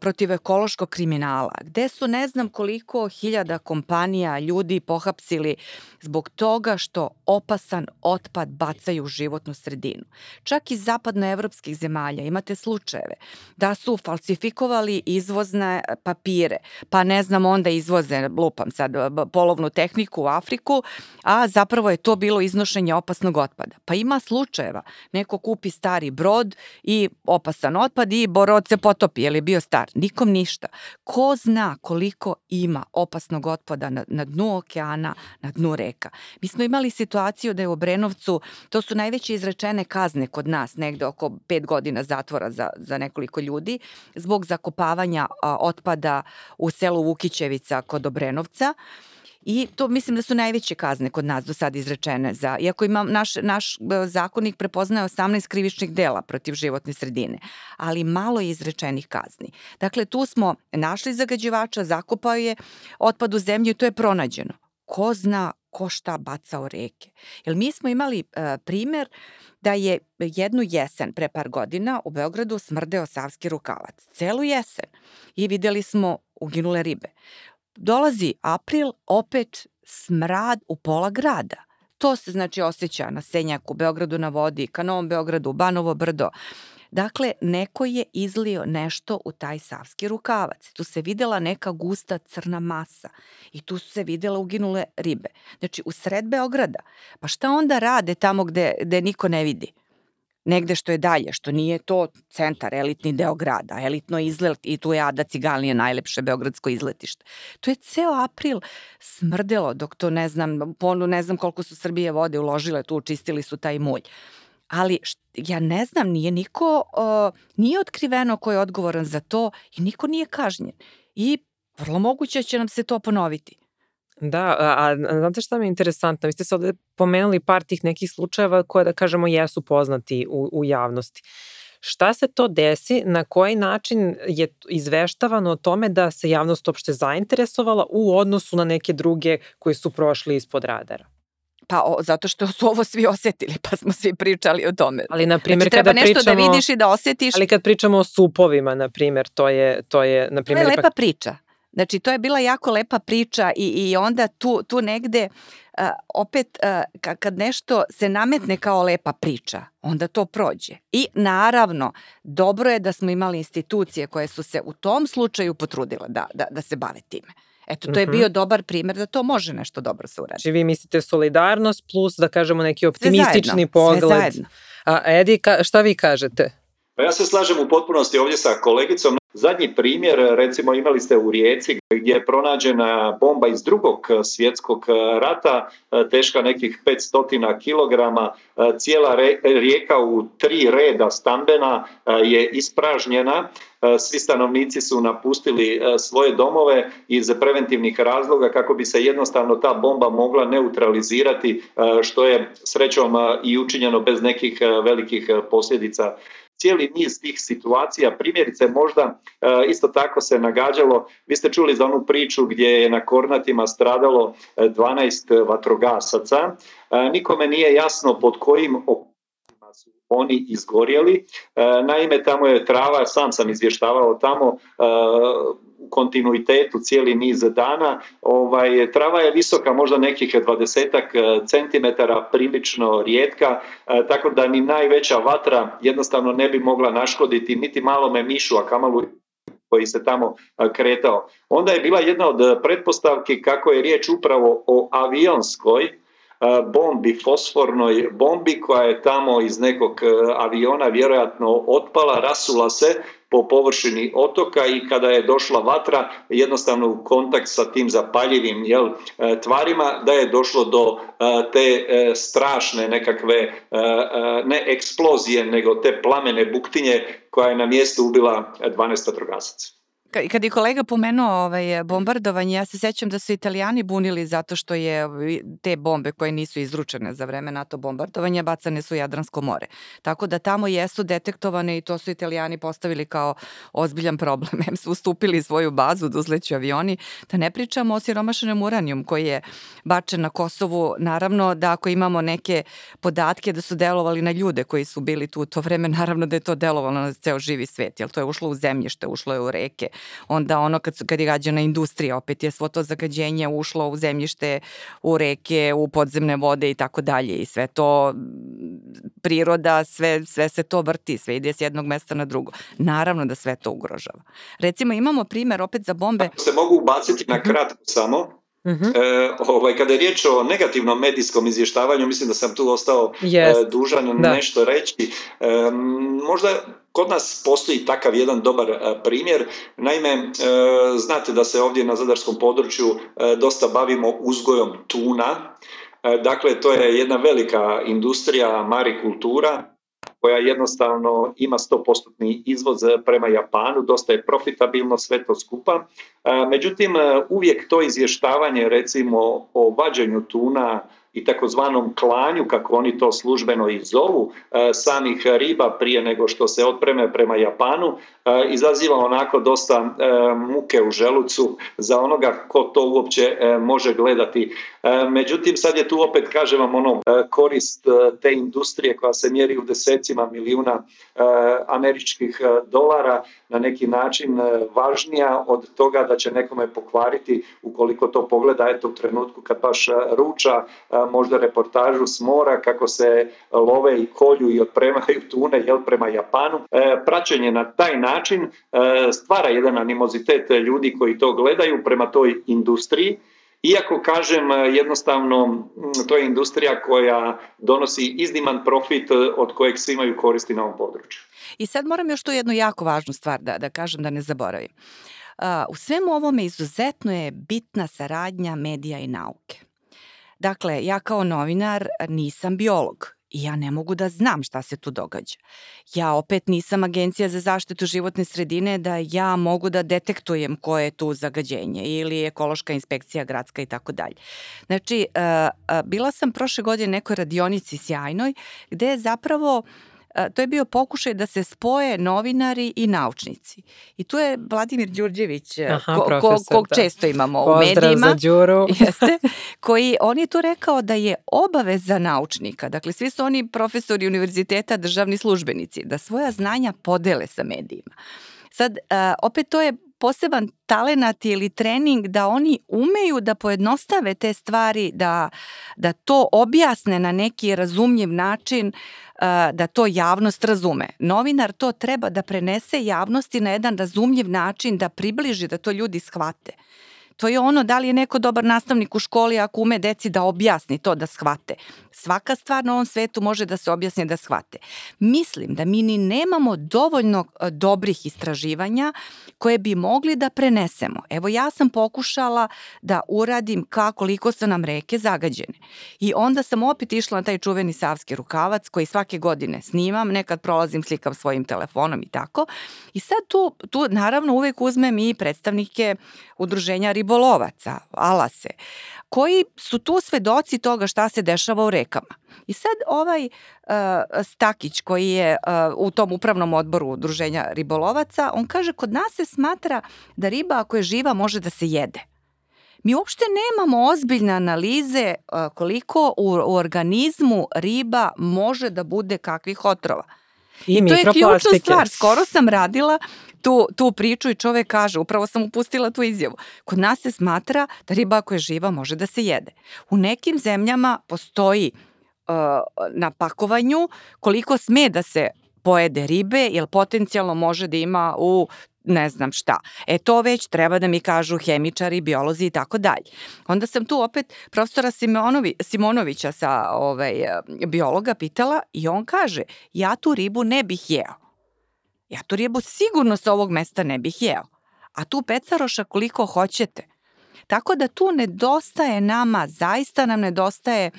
protiv ekološkog kriminala, gde su ne znam koliko hiljada kompanija ljudi pohapsili zbog toga što opasan otpad bacaju u životnu sredinu. Čak iz zapadnoevropskih zemalja imate slučajeve da su falsifikovali izvozne papire, pa ne znam onda izvoze, lupam sad, polovnu tehniku u Afriku, a zapravo je to bilo iznošenje opasnog otpada. Pa ima slučajeva, neko kupi stari brod i opasan otpad i borod se potopi, je li bio star. Nikom ništa. Ko zna koliko ima opasnog otpada na, na dnu okeana, na dnu reka. Mi smo imali situaciju da je u Obrenovcu, to su najveće izrečene kazne kod nas, negde oko pet godina zatvora za, za nekoliko ljudi, zbog zakopavanja a, otpada u selu Vukićevica kod Obrenovca. I to mislim da su najveće kazne kod nas do sada izrečene. Za, iako imam, naš, naš e, zakonik prepoznaje 18 krivičnih dela protiv životne sredine, ali malo je izrečenih kazni. Dakle, tu smo našli zagađivača, zakopao je otpad u zemlju i to je pronađeno. Ko zna ko šta baca u reke. Jer mi smo imali uh, primer da je jednu jesen pre par godina u Beogradu smrdeo savski rukavac. Celu jesen. I videli smo uginule ribe. Dolazi april, opet smrad u pola grada. To se znači osjeća na Senjaku, Beogradu na vodi, ka Novom Beogradu, Banovo brdo. Dakle, neko je izlio nešto u taj savski rukavac. Tu se videla neka gusta crna masa i tu su se videla uginule ribe. Znači, u sred Beograda. Pa šta onda rade tamo gde, gde niko ne vidi? Negde što je dalje, što nije to centar, elitni deo grada, elitno izlet i tu je Ada Cigalnije najlepše beogradsko izletište. To je ceo april smrdelo dok to ne znam, ponu ne znam koliko su Srbije vode uložile tu, čistili su taj mulj. Ali ja ne znam, nije niko, uh, nije otkriveno ko je odgovoran za to i niko nije kažnjen. I vrlo moguće će nam se to ponoviti. Da, a, a znate šta mi je interesantno? Vi ste se ovde pomenuli par tih nekih slučajeva koje, da kažemo, jesu poznati u, u javnosti. Šta se to desi, na koji način je izveštavano o tome da se javnost uopšte zainteresovala u odnosu na neke druge koji su prošli ispod radara? Pa o, zato što su ovo svi osetili, pa smo svi pričali o tome. Ali, na primjer, znači, treba kada nešto pričamo, da vidiš i da osetiš. Ali kad pričamo o supovima, na primjer, to je, to je, na primjer... To je lepa priča. Znači, to je bila jako lepa priča i, i onda tu, tu negde uh, opet uh, kad nešto se nametne kao lepa priča, onda to prođe. I naravno, dobro je da smo imali institucije koje su se u tom slučaju potrudile da, da, da se bave time. Eto, to je mhm. bio dobar primer da to može nešto dobro se uradi. Znači vi mislite solidarnost plus, da kažemo, neki optimistični sve zajedno, pogled. Sve zajedno. A Edi, ka, šta vi kažete? Pa ja se slažem u potpunosti ovdje sa kolegicom. Zadnji primjer, recimo imali ste u Rijeci gdje je pronađena bomba iz drugog svjetskog rata, teška nekih 500 kg, cijela rijeka u tri reda stambena je ispražnjena, svi stanovnici su napustili svoje domove iz preventivnih razloga kako bi se jednostavno ta bomba mogla neutralizirati, što je srećom i učinjeno bez nekih velikih posljedica cijeli niz tih situacija, primjerice možda e, isto tako se nagađalo, vi ste čuli za onu priču gdje je na Kornatima stradalo 12 e, vatrogasaca, e, nikome nije jasno pod kojim su oni izgorjeli. Naime, tamo je trava, sam sam izvještavao tamo, kontinuitetu cijeli niz dana. Ovaj, trava je visoka možda nekih 20 e, centimetara, prilično rijetka, e, tako da ni najveća vatra jednostavno ne bi mogla naškoditi niti malome mišu, a kamalu koji se tamo e, kretao. Onda je bila jedna od pretpostavki kako je riječ upravo o avionskoj bombi, fosfornoj bombi koja je tamo iz nekog aviona vjerojatno otpala, rasula se po površini otoka i kada je došla vatra jednostavno u kontakt sa tim zapaljivim jel, e, tvarima da je došlo do e, te e, strašne nekakve ne eksplozije nego te plamene buktinje koja je na mjestu ubila 12 vatrogasaca. Kad je kolega pomenuo ovaj, bombardovanje, ja se sećam da su italijani bunili zato što je te bombe koje nisu izručene za vreme NATO bombardovanja bacane su u Jadransko more. Tako da tamo jesu detektovane i to su italijani postavili kao ozbiljan problem. *laughs* Em su ustupili svoju bazu da uzleću avioni. Da ne pričamo o siromašenom uranijum koji je bačen na Kosovu. Naravno da ako imamo neke podatke da su delovali na ljude koji su bili tu to vreme, naravno da je to delovalo na ceo živi svet, jer to je ušlo u zemljište, ušlo je u reke, onda ono kad, kad je gađana industrija, opet je svo to zagađenje ušlo u zemljište, u reke, u podzemne vode i tako dalje i sve to priroda, sve, sve se to vrti, sve ide s jednog mesta na drugo. Naravno da sve to ugrožava. Recimo imamo primer opet za bombe. Se mogu ubaciti na kratko samo, Uh -huh. e, ovaj, kada je riječ o negativnom medijskom izvještavanju, mislim da sam tu ostao yes. e, dužan da. nešto reći. E, možda kod nas postoji takav jedan dobar e, primjer. Naime, e, znate da se ovdje na zadarskom području e, dosta bavimo uzgojom tuna. Dakle, to je jedna velika industrija marikultura koja jednostavno ima 100% izvoz prema Japanu, dosta je profitabilno sve to skupa. Međutim, uvijek to izvještavanje recimo o vađenju tuna i takozvanom klanju, kako oni to službeno i zovu, e, samih riba prije nego što se otpreme prema Japanu, e, izaziva onako dosta e, muke u želucu za onoga ko to uopće može gledati. Međutim, sad je tu opet, kažem vam, ono, korist te industrije koja se mjeri u desecima milijuna američkih dolara na neki način važnija od toga da će nekome pokvariti ukoliko to pogleda eto u trenutku kad baš ruča možda reportažu s mora kako se love i kolju i otpremaju tune jel, prema Japanu. E, praćenje na taj način e, stvara jedan animozitet ljudi koji to gledaju prema toj industriji iako kažem jednostavno to je industrija koja donosi izniman profit od kojeg svi imaju koristi na ovom području. I sad moram još tu jednu jako važnu stvar da, da kažem da ne zaboravim. u svemu ovome izuzetno je bitna saradnja medija i nauke. Dakle, ja kao novinar nisam biolog i ja ne mogu da znam šta se tu događa. Ja opet nisam agencija za zaštitu životne sredine da ja mogu da detektujem koje je tu zagađenje ili ekološka inspekcija gradska i tako dalje. Znači, bila sam prošle godine nekoj radionici sjajnoj gde je zapravo uh, to je bio pokušaj da se spoje novinari i naučnici. I tu je Vladimir Đurđević, Aha, ko, ko, kog da. često imamo Pozdrav u medijima. za Đuru. *laughs* *laughs* Jeste, koji, on je tu rekao da je obaveza naučnika, dakle svi su oni profesori univerziteta, državni službenici, da svoja znanja podele sa medijima. Sad, opet to je poseban talenat ili trening da oni umeju da pojednostave te stvari, da, da to objasne na neki razumljiv način, da to javnost razume. Novinar to treba da prenese javnosti na jedan razumljiv način, da približi, da to ljudi shvate. To je ono da li je neko dobar nastavnik u školi ako ume deci da objasni to da shvate. Svaka stvar na ovom svetu može da se objasni da shvate. Mislim da mi ni nemamo dovoljno e, dobrih istraživanja koje bi mogli da prenesemo. Evo ja sam pokušala da uradim kako koliko su nam reke zagađene. I onda sam opet išla na taj čuveni savski rukavac koji svake godine snimam, nekad prolazim, slikam svojim telefonom i tako. I sad tu, tu naravno uvek uzmem i predstavnike udruženja ribolovaca, alase, koji su tu svedoci toga šta se dešava u rekama. I sad ovaj uh, Stakić koji je uh, u tom upravnom odboru udruženja ribolovaca, on kaže kod nas se smatra da riba ako je živa može da se jede. Mi uopšte nemamo ozbiljne analize uh, koliko u, u organizmu riba može da bude kakvih otrova. I, I to je ključna stvar. Skoro sam radila tu, tu priču i čovek kaže, upravo sam upustila tu izjavu, kod nas se smatra da riba ako je živa može da se jede. U nekim zemljama postoji uh, na pakovanju koliko sme da se pojede ribe, jer potencijalno može da ima u ne znam šta. E to već treba da mi kažu hemičari, biolozi i tako dalje. Onda sam tu opet profesora Simonovi, Simonovića sa ovaj, biologa pitala i on kaže ja tu ribu ne bih jeo. Ja tu ribu sigurno sa ovog mesta ne bih jeo. A tu pecaroša koliko hoćete. Tako da tu nedostaje nama, zaista nam nedostaje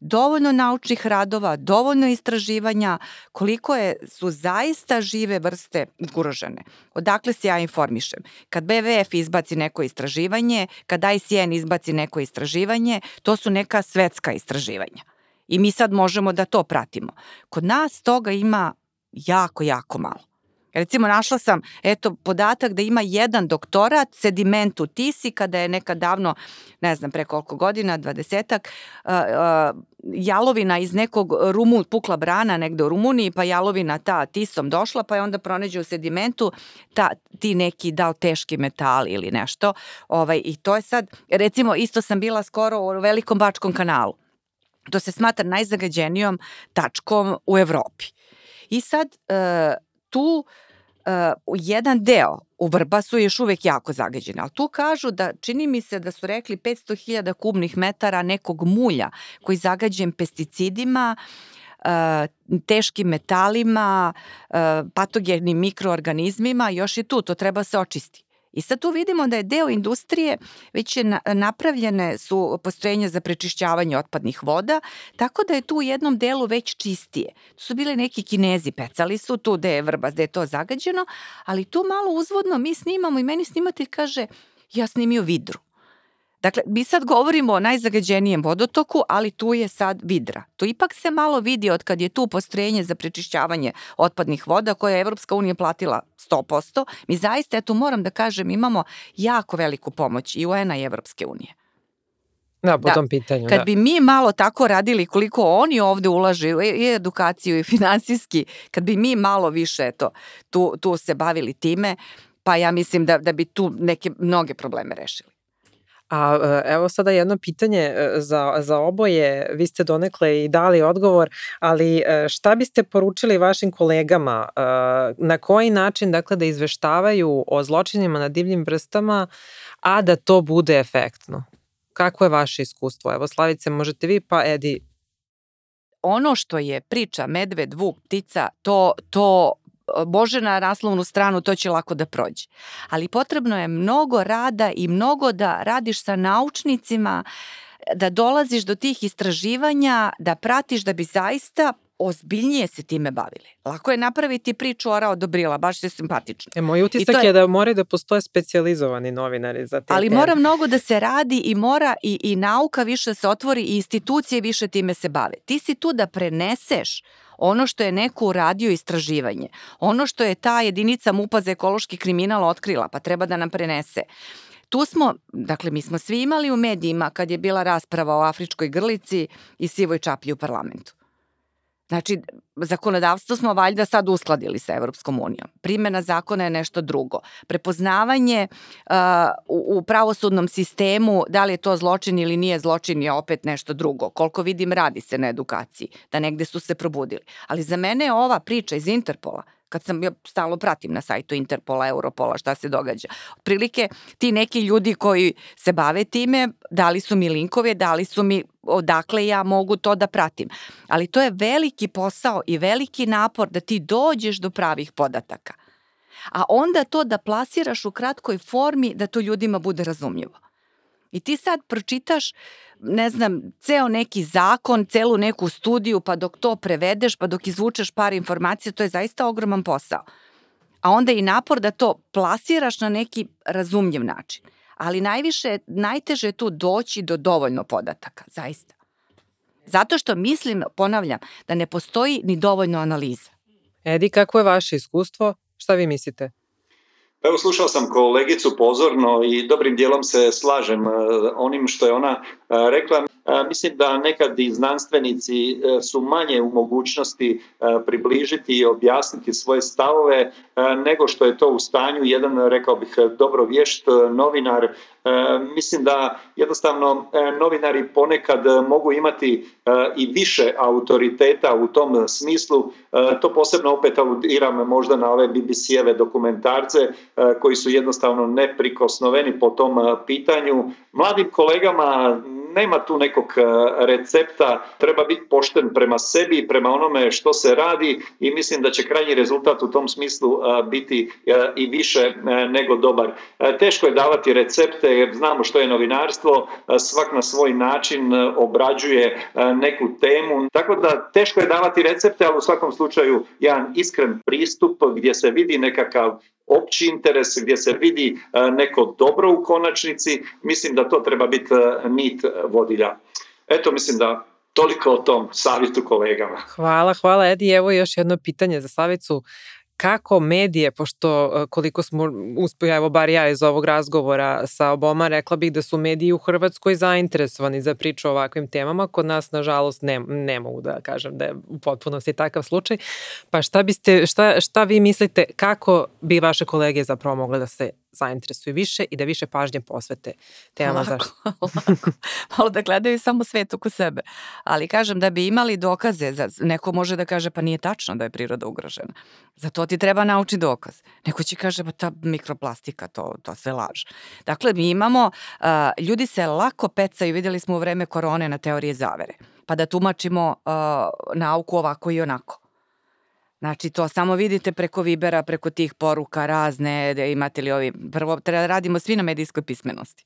dovoljno naučnih radova, dovoljno istraživanja, koliko je, su zaista žive vrste ugrožene. Odakle se ja informišem? Kad BVF izbaci neko istraživanje, kad ICN izbaci neko istraživanje, to su neka svetska istraživanja. I mi sad možemo da to pratimo. Kod nas toga ima jako, jako malo. Recimo, našla sam, eto, podatak da ima jedan doktorat sedimentu tisi, kada je nekad davno, ne znam pre koliko godina, dvadesetak, uh, uh, jalovina iz nekog rumu, pukla brana negde u Rumuniji, pa jalovina ta tisom došla, pa je onda pronađe u sedimentu ta, ti neki dao teški metal ili nešto. Ovaj, I to je sad, recimo, isto sam bila skoro u Velikom Bačkom kanalu. To se smatra najzagađenijom tačkom u Evropi. I sad, uh, tu uh, jedan deo u Vrbasu je još uvek jako zagađen, ali tu kažu da čini mi se da su rekli 500.000 kubnih metara nekog mulja koji zagađen pesticidima, uh, teškim metalima, uh, patogenim mikroorganizmima, još je tu, to treba se očisti. I sad tu vidimo da je deo industrije, već je napravljene su postrojenja za prečišćavanje otpadnih voda, tako da je tu u jednom delu već čistije. Tu su bile neki kinezi, pecali su tu gde je vrbas, gde je to zagađeno, ali tu malo uzvodno mi snimamo i meni snimatelj kaže ja snimio vidru. Dakle, mi sad govorimo o najzagađenijem vodotoku, ali tu je sad vidra. To ipak se malo vidi od kad je tu postrojenje za prečišćavanje otpadnih voda koje je Evropska unija platila 100%. Mi zaista, eto moram da kažem, imamo jako veliku pomoć i UN-a i Evropske unije. Da, po da. tom pitanju. Kad da. bi mi malo tako radili koliko oni ovde ulaže i edukaciju i finansijski, kad bi mi malo više eto, tu, tu se bavili time, pa ja mislim da, da bi tu neke mnoge probleme rešili. A e, evo sada jedno pitanje e, za, za oboje, vi ste donekle i dali odgovor, ali e, šta biste poručili vašim kolegama, na koji način dakle da izveštavaju o zločinima na divljim vrstama, a da to bude efektno? Kako je vaše iskustvo? Evo Slavice, možete vi, pa Edi. Ono što je priča medved, vuk, ptica, to, to može na naslovnu stranu, to će lako da prođe. Ali potrebno je mnogo rada i mnogo da radiš sa naučnicima, da dolaziš do tih istraživanja, da pratiš da bi zaista ozbiljnije se time bavili. Lako je napraviti priču Ora od baš je simpatično. E, moj utisak je... je da moraju da postoje specializovani novinari za te Ali teme. mora mnogo da se radi i mora i, i nauka više se otvori i institucije više time se bave. Ti si tu da preneseš ono što je neko uradio istraživanje, ono što je ta jedinica MUPA za ekološki kriminal otkrila, pa treba da nam prenese. Tu smo, dakle, mi smo svi imali u medijima kad je bila rasprava o afričkoj grlici i sivoj čaplji u parlamentu. Znači, zakonodavstvo smo valjda sad uskladili sa Evropskom unijom. Primena zakona je nešto drugo. Prepoznavanje uh, u, pravosudnom sistemu, da li je to zločin ili nije zločin, je opet nešto drugo. Koliko vidim, radi se na edukaciji, da negde su se probudili. Ali za mene je ova priča iz Interpola kad sam, ja stalno pratim na sajtu Interpola, Europola, šta se događa. Otprilike, ti neki ljudi koji se bave time, dali su mi linkove, dali su mi odakle ja mogu to da pratim. Ali to je veliki posao i veliki napor da ti dođeš do pravih podataka. A onda to da plasiraš u kratkoj formi da to ljudima bude razumljivo. I ti sad pročitaš, ne znam, ceo neki zakon, celu neku studiju, pa dok to prevedeš, pa dok izvučeš par informacija, to je zaista ogroman posao. A onda i napor da to plasiraš na neki razumljiv način. Ali najviše, najteže je tu doći do dovoljno podataka, zaista. Zato što mislim, ponavljam, da ne postoji ni dovoljno analiza. Edi, kako je vaše iskustvo? Šta vi mislite? Evo slušao sam kolegicu pozorno i dobrim dijelom se slažem e, onim što je ona e, rekla. E, mislim da nekad i znanstvenici su manje u mogućnosti približiti i objasniti svoje stavove nego što je to u stanju jedan, rekao bih, dobro vješt novinar. Mislim da jednostavno novinari ponekad mogu imati i više autoriteta u tom smislu. To posebno opet aludiram možda na ove BBC-eve dokumentarce koji su jednostavno neprikosnoveni po tom pitanju. Mladim kolegama nema tu nekog recepta, treba biti pošten prema sebi i prema onome što se radi i mislim da će krajnji rezultat u tom smislu biti i više nego dobar. Teško je davati recepte jer znamo što je novinarstvo, svak na svoj način obrađuje neku temu, tako da teško je davati recepte, ali u svakom slučaju jedan iskren pristup gdje se vidi nekakav opći interes, gdje se vidi e, neko dobro u konačnici, mislim da to treba biti e, nit vodilja. Eto, mislim da toliko o tom savjetu kolegama. Hvala, hvala Edi. Evo još jedno pitanje za Savicu kako medije, pošto e, koliko smo uspio, evo bar ja iz ovog razgovora sa oboma, rekla bih da su mediji u Hrvatskoj zainteresovani za priču o ovakvim temama, kod nas nažalost ne, ne mogu da kažem da je u potpunosti takav slučaj. Pa šta, biste, šta, šta vi mislite, kako bi vaše kolege zapravo mogle da se zainteresuju više i da više pažnje posvete temama zaštite. *laughs* lako. Malo da gledaju samo svet oko sebe. Ali kažem da bi imali dokaze, za, neko može da kaže pa nije tačno da je priroda ugrožena. Za to ti treba nauči dokaz. Neko će kaže pa ta mikroplastika, to, to sve laž. Dakle, mi imamo, uh, ljudi se lako pecaju, videli smo u vreme korone na teorije zavere, pa da tumačimo uh, nauku ovako i onako. Znači, to samo vidite preko Vibera, preko tih poruka razne, da imate li ovi, prvo treba da radimo svi na medijskoj pismenosti.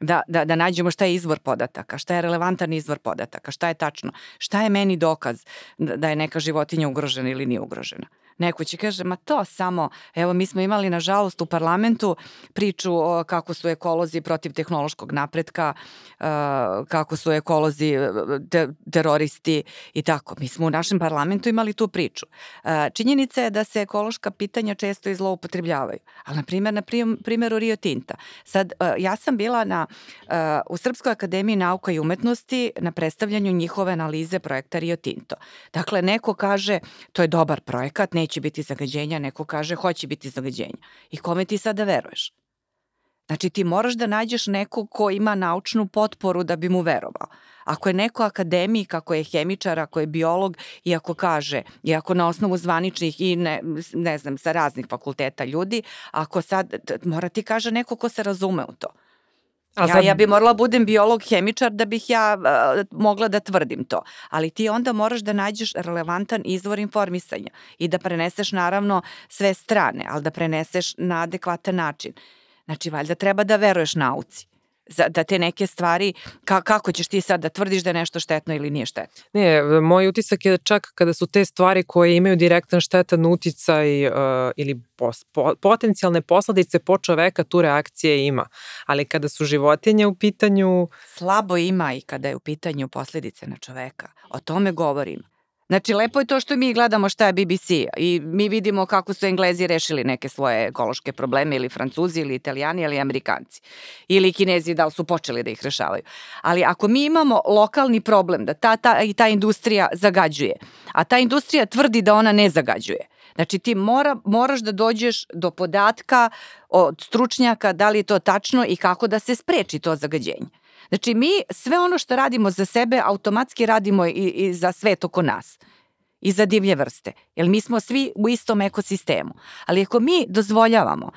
Da, da, da nađemo šta je izvor podataka, šta je relevantan izvor podataka, šta je tačno, šta je meni dokaz da, da je neka životinja ugrožena ili nije ugrožena. Neko će kaže, ma to samo, evo mi smo imali nažalost u parlamentu priču o kako su ekolozi protiv tehnološkog napretka, uh, kako su ekolozi te, teroristi i tako. Mi smo u našem parlamentu imali tu priču. Uh, činjenica je da se ekološka pitanja često i zloupotrebljavaju. Ali, na primjer, na primjeru Rio Tinta. Sad, ja sam bila na, u Srpskoj akademiji nauka i umetnosti na predstavljanju njihove analize projekta Rio Tinto. Dakle, neko kaže, to je dobar projekat, neće biti zagađenja, neko kaže, hoće biti zagađenja. I kome ti sada veruješ? Znači ti moraš da nađeš nekog ko ima naučnu potporu da bi mu verovao. Ako je neko akademik, ako je hemičar, ako je biolog i ako kaže, i ako na osnovu zvaničnih i ne, ne znam, sa raznih fakulteta ljudi, ako sad, mora ti kaže neko ko se razume u to. A ja, ja bi morala budem biolog, hemičar da bih ja uh, mogla da tvrdim to. Ali ti onda moraš da nađeš relevantan izvor informisanja i da preneseš naravno sve strane, ali da preneseš na adekvatan način. Znači, valjda treba da veruješ nauci za, da te neke stvari, ka, kako ćeš ti sad da tvrdiš da je nešto štetno ili nije štetno? Ne, moj utisak je da čak kada su te stvari koje imaju direktan štetan uticaj uh, ili pos, po, potencijalne posledice po čoveka, tu reakcije ima. Ali kada su životinje u pitanju... Slabo ima i kada je u pitanju posledice na čoveka. O tome govorim. Znači, lepo je to što mi gledamo šta je BBC i mi vidimo kako su Englezi rešili neke svoje ekološke probleme ili Francuzi ili Italijani ili Amerikanci ili Kinezi da li su počeli da ih rešavaju. Ali ako mi imamo lokalni problem da ta, ta i ta industrija zagađuje, a ta industrija tvrdi da ona ne zagađuje, Znači ti mora, moraš da dođeš do podatka od stručnjaka da li je to tačno i kako da se spreči to zagađenje. Znači mi sve ono što radimo za sebe automatski radimo i, i za svet oko nas i za divlje vrste. Jer mi smo svi u istom ekosistemu. Ali ako mi dozvoljavamo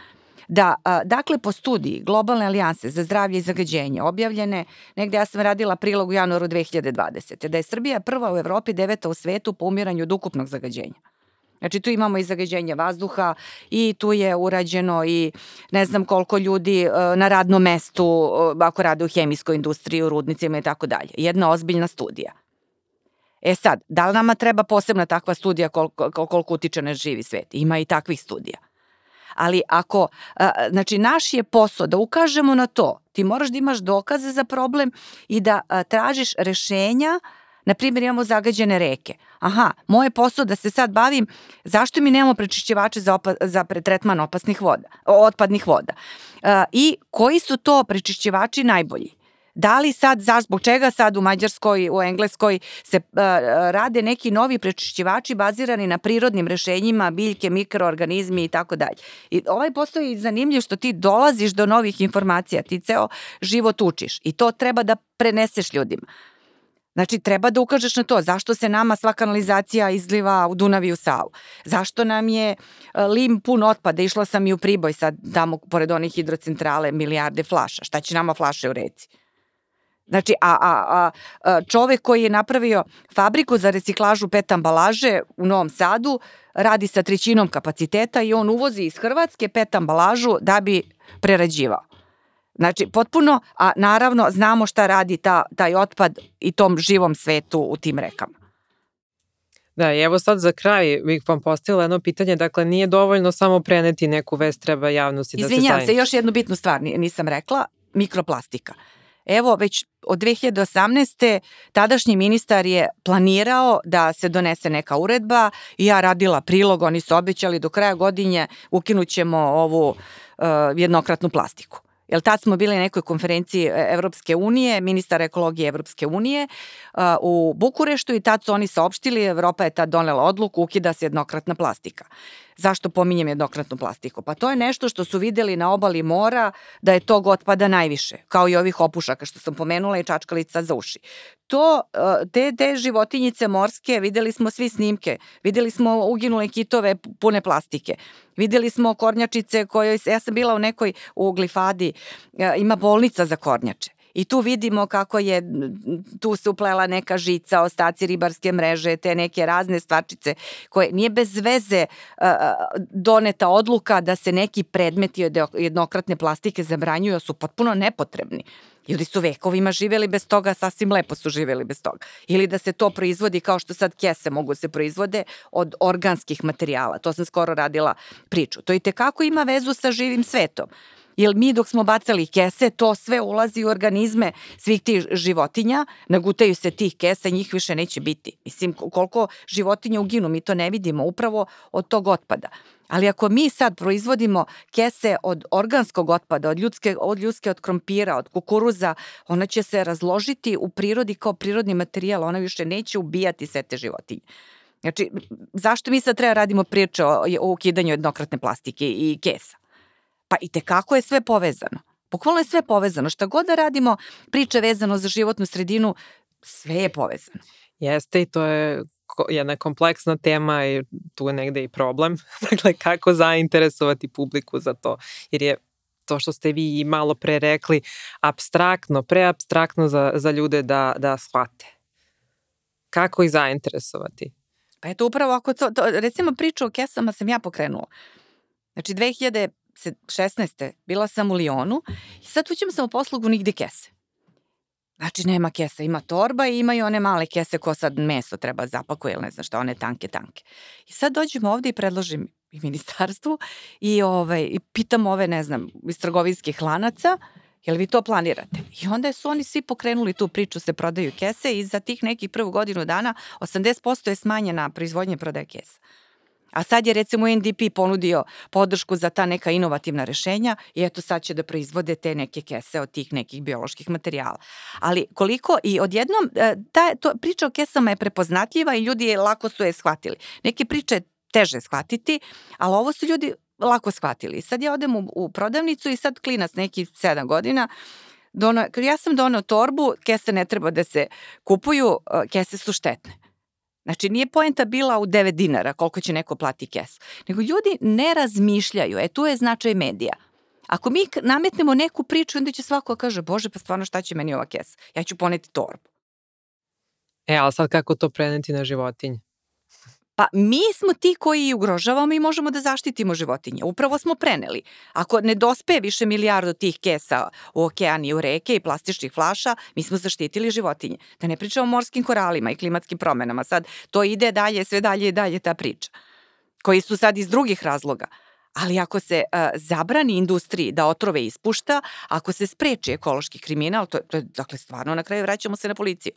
da, dakle, po studiji Globalne alijanse za zdravlje i zagađenje objavljene, negde ja sam radila prilog u januaru 2020. da je Srbija prva u Evropi, deveta u svetu po umiranju od ukupnog zagađenja. Znači tu imamo i zagađenje vazduha i tu je urađeno i ne znam koliko ljudi e, na radnom mestu e, ako rade u hemijskoj industriji, u rudnicima i tako dalje. Jedna ozbiljna studija. E sad, da li nama treba posebna takva studija koliko, koliko utiče na živi svet? Ima i takvih studija. Ali ako, e, znači naš je posao da ukažemo na to, ti moraš da imaš dokaze za problem i da tražiš rešenja Na primjer, imamo zagađene reke. Aha, moje posao da se sad bavim zašto mi nemamo prečišćivače za, opa, za pretretman opasnih voda, otpadnih voda. Uh, I koji su to prečišćivači najbolji? Da li sad, za, zbog čega sad u Mađarskoj, u Engleskoj se uh, rade neki novi prečišćivači bazirani na prirodnim rešenjima, biljke, mikroorganizmi i tako dalje. I ovaj postoji je zanimljiv što ti dolaziš do novih informacija, ti ceo život učiš i to treba da preneseš ljudima. Znači, treba da ukažeš na to zašto se nama sva kanalizacija izliva u Dunavi u Savu. Zašto nam je e, lim pun otpada. Išla sam i u Priboj sad tamo pored onih hidrocentrale milijarde flaša. Šta će nama flaše u reci? Znači, a, a, a čovek koji je napravio fabriku za reciklažu pet ambalaže u Novom Sadu radi sa trećinom kapaciteta i on uvozi iz Hrvatske pet ambalažu da bi prerađivao. Znači, potpuno, a naravno znamo šta radi ta, taj otpad i tom živom svetu u tim rekama. Da, i evo sad za kraj bih vam postavila jedno pitanje, dakle nije dovoljno samo preneti neku vest, treba javnosti Izvinjam da se Izvinjam se, još jednu bitnu stvar nisam rekla, mikroplastika. Evo, već od 2018. tadašnji ministar je planirao da se donese neka uredba i ja radila prilog, oni su obećali do kraja godine ukinućemo ovu uh, jednokratnu plastiku. Jer tad smo bili na nekoj konferenciji e, Evropske unije, ministar ekologije Evropske unije u Bukureštu i tad su oni saopštili, Evropa je tad donela odluku, ukida se jednokratna plastika. Zašto pominjem jednokratnu plastiku? Pa to je nešto što su videli na obali mora da je tog otpada najviše, kao i ovih opušaka što sam pomenula i čačkalica za uši. To, e, te, te životinjice morske, videli smo svi snimke, videli smo uginule kitove pune plastike, videli smo kornjačice koje, ja sam bila u nekoj u glifadi, e, ima bolnica za kornjače I tu vidimo kako je, tu se uplela neka žica, ostaci ribarske mreže, te neke razne stvarčice koje nije bez veze doneta odluka da se neki predmeti od jednokratne plastike zabranjuju, su potpuno nepotrebni. Ljudi su vekovima živeli bez toga, sasvim lepo su živeli bez toga. Ili da se to proizvodi kao što sad kese mogu se proizvode od organskih materijala. To sam skoro radila priču. To i tekako ima vezu sa živim svetom. Jer mi dok smo bacali kese, to sve ulazi u organizme svih tih životinja, nagutaju se tih kesa, njih više neće biti. Mislim, koliko životinja uginu, mi to ne vidimo upravo od tog otpada. Ali ako mi sad proizvodimo kese od organskog otpada, od ljudske, od ljudske od krompira, od kukuruza, ona će se razložiti u prirodi kao prirodni materijal, ona više neće ubijati sve te životinje. Znači, zašto mi sad treba radimo priče o, o ukidanju jednokratne plastike i kesa? Pa i tekako je sve povezano. Bukvalno je sve povezano. Šta god da radimo, priče vezano za životnu sredinu, sve je povezano. Jeste i to je jedna kompleksna tema i tu je negde i problem. *laughs* dakle, kako zainteresovati publiku za to. Jer je to što ste vi malo pre rekli, abstraktno, preabstraktno za, za ljude da, da shvate. Kako ih zainteresovati? Pa eto, upravo ako to, to recimo priču o kesama sam ja pokrenula. Znači, 2016. bila sam u Lijonu i sad ućem sam u poslugu nigde kese. Znači, nema kesa, ima torba i imaju one male kese ko sad meso treba zapakuje ili ne znam šta, one tanke, tanke. I sad dođem ovde i predložim i ministarstvu i, ovaj, i pitam ove, ne znam, iz trgovinskih lanaca, jel vi to planirate? I onda su oni svi pokrenuli tu priču, se prodaju kese i za tih nekih prvu godinu dana 80% je smanjena proizvodnje prodaje kesa. A sad je recimo NDP ponudio podršku za ta neka inovativna rešenja i eto sad će da proizvode te neke kese od tih nekih bioloških materijala. Ali koliko i odjednom, e, ta to, priča o kesama je prepoznatljiva i ljudi je lako su je shvatili. Neke priče teže shvatiti, ali ovo su ljudi lako shvatili. Sad ja odem u, u prodavnicu i sad klinac neki 7 godina Dono, ja sam donao torbu, kese ne treba da se kupuju, e, kese su štetne. Znači, nije poenta bila u 9 dinara koliko će neko plati kesu, nego ljudi ne razmišljaju. E, tu je značaj medija. Ako mi nametnemo neku priču, onda će svako da kaže, bože, pa stvarno šta će meni ova kesa? Ja ću poneti torbu. E, ali sad kako to preneti na životinje? Pa mi smo ti koji ugrožavamo i možemo da zaštitimo životinje. Upravo smo preneli. Ako ne dospe više milijardu tih kesa u okean i u reke i plastičnih flaša, mi smo zaštitili životinje. Da ne pričamo o morskim koralima i klimatskim promenama. Sad to ide dalje, sve dalje i dalje ta priča. Koji su sad iz drugih razloga. Ali ako se uh, zabrani industriji da otrove ispušta, ako se spreči ekološki kriminal, to, to dakle, stvarno na kraju vraćamo se na policiju.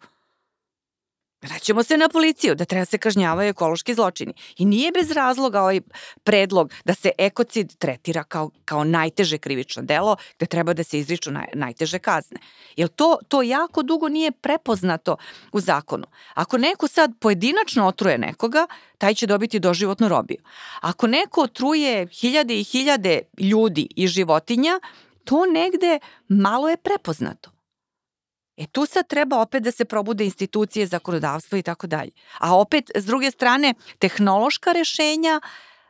Vraćamo se na policiju, da treba se kažnjavaju ekološki zločini. I nije bez razloga ovaj predlog da se ekocid tretira kao, kao najteže krivično delo, gde treba da se izriču naj, najteže kazne. Jer to, to jako dugo nije prepoznato u zakonu. Ako neko sad pojedinačno otruje nekoga, taj će dobiti doživotnu robiju. Ako neko otruje hiljade i hiljade ljudi i životinja, to negde malo je prepoznato. E tu sad treba opet da se probude institucije, zakonodavstvo i tako dalje. A opet, s druge strane, tehnološka rešenja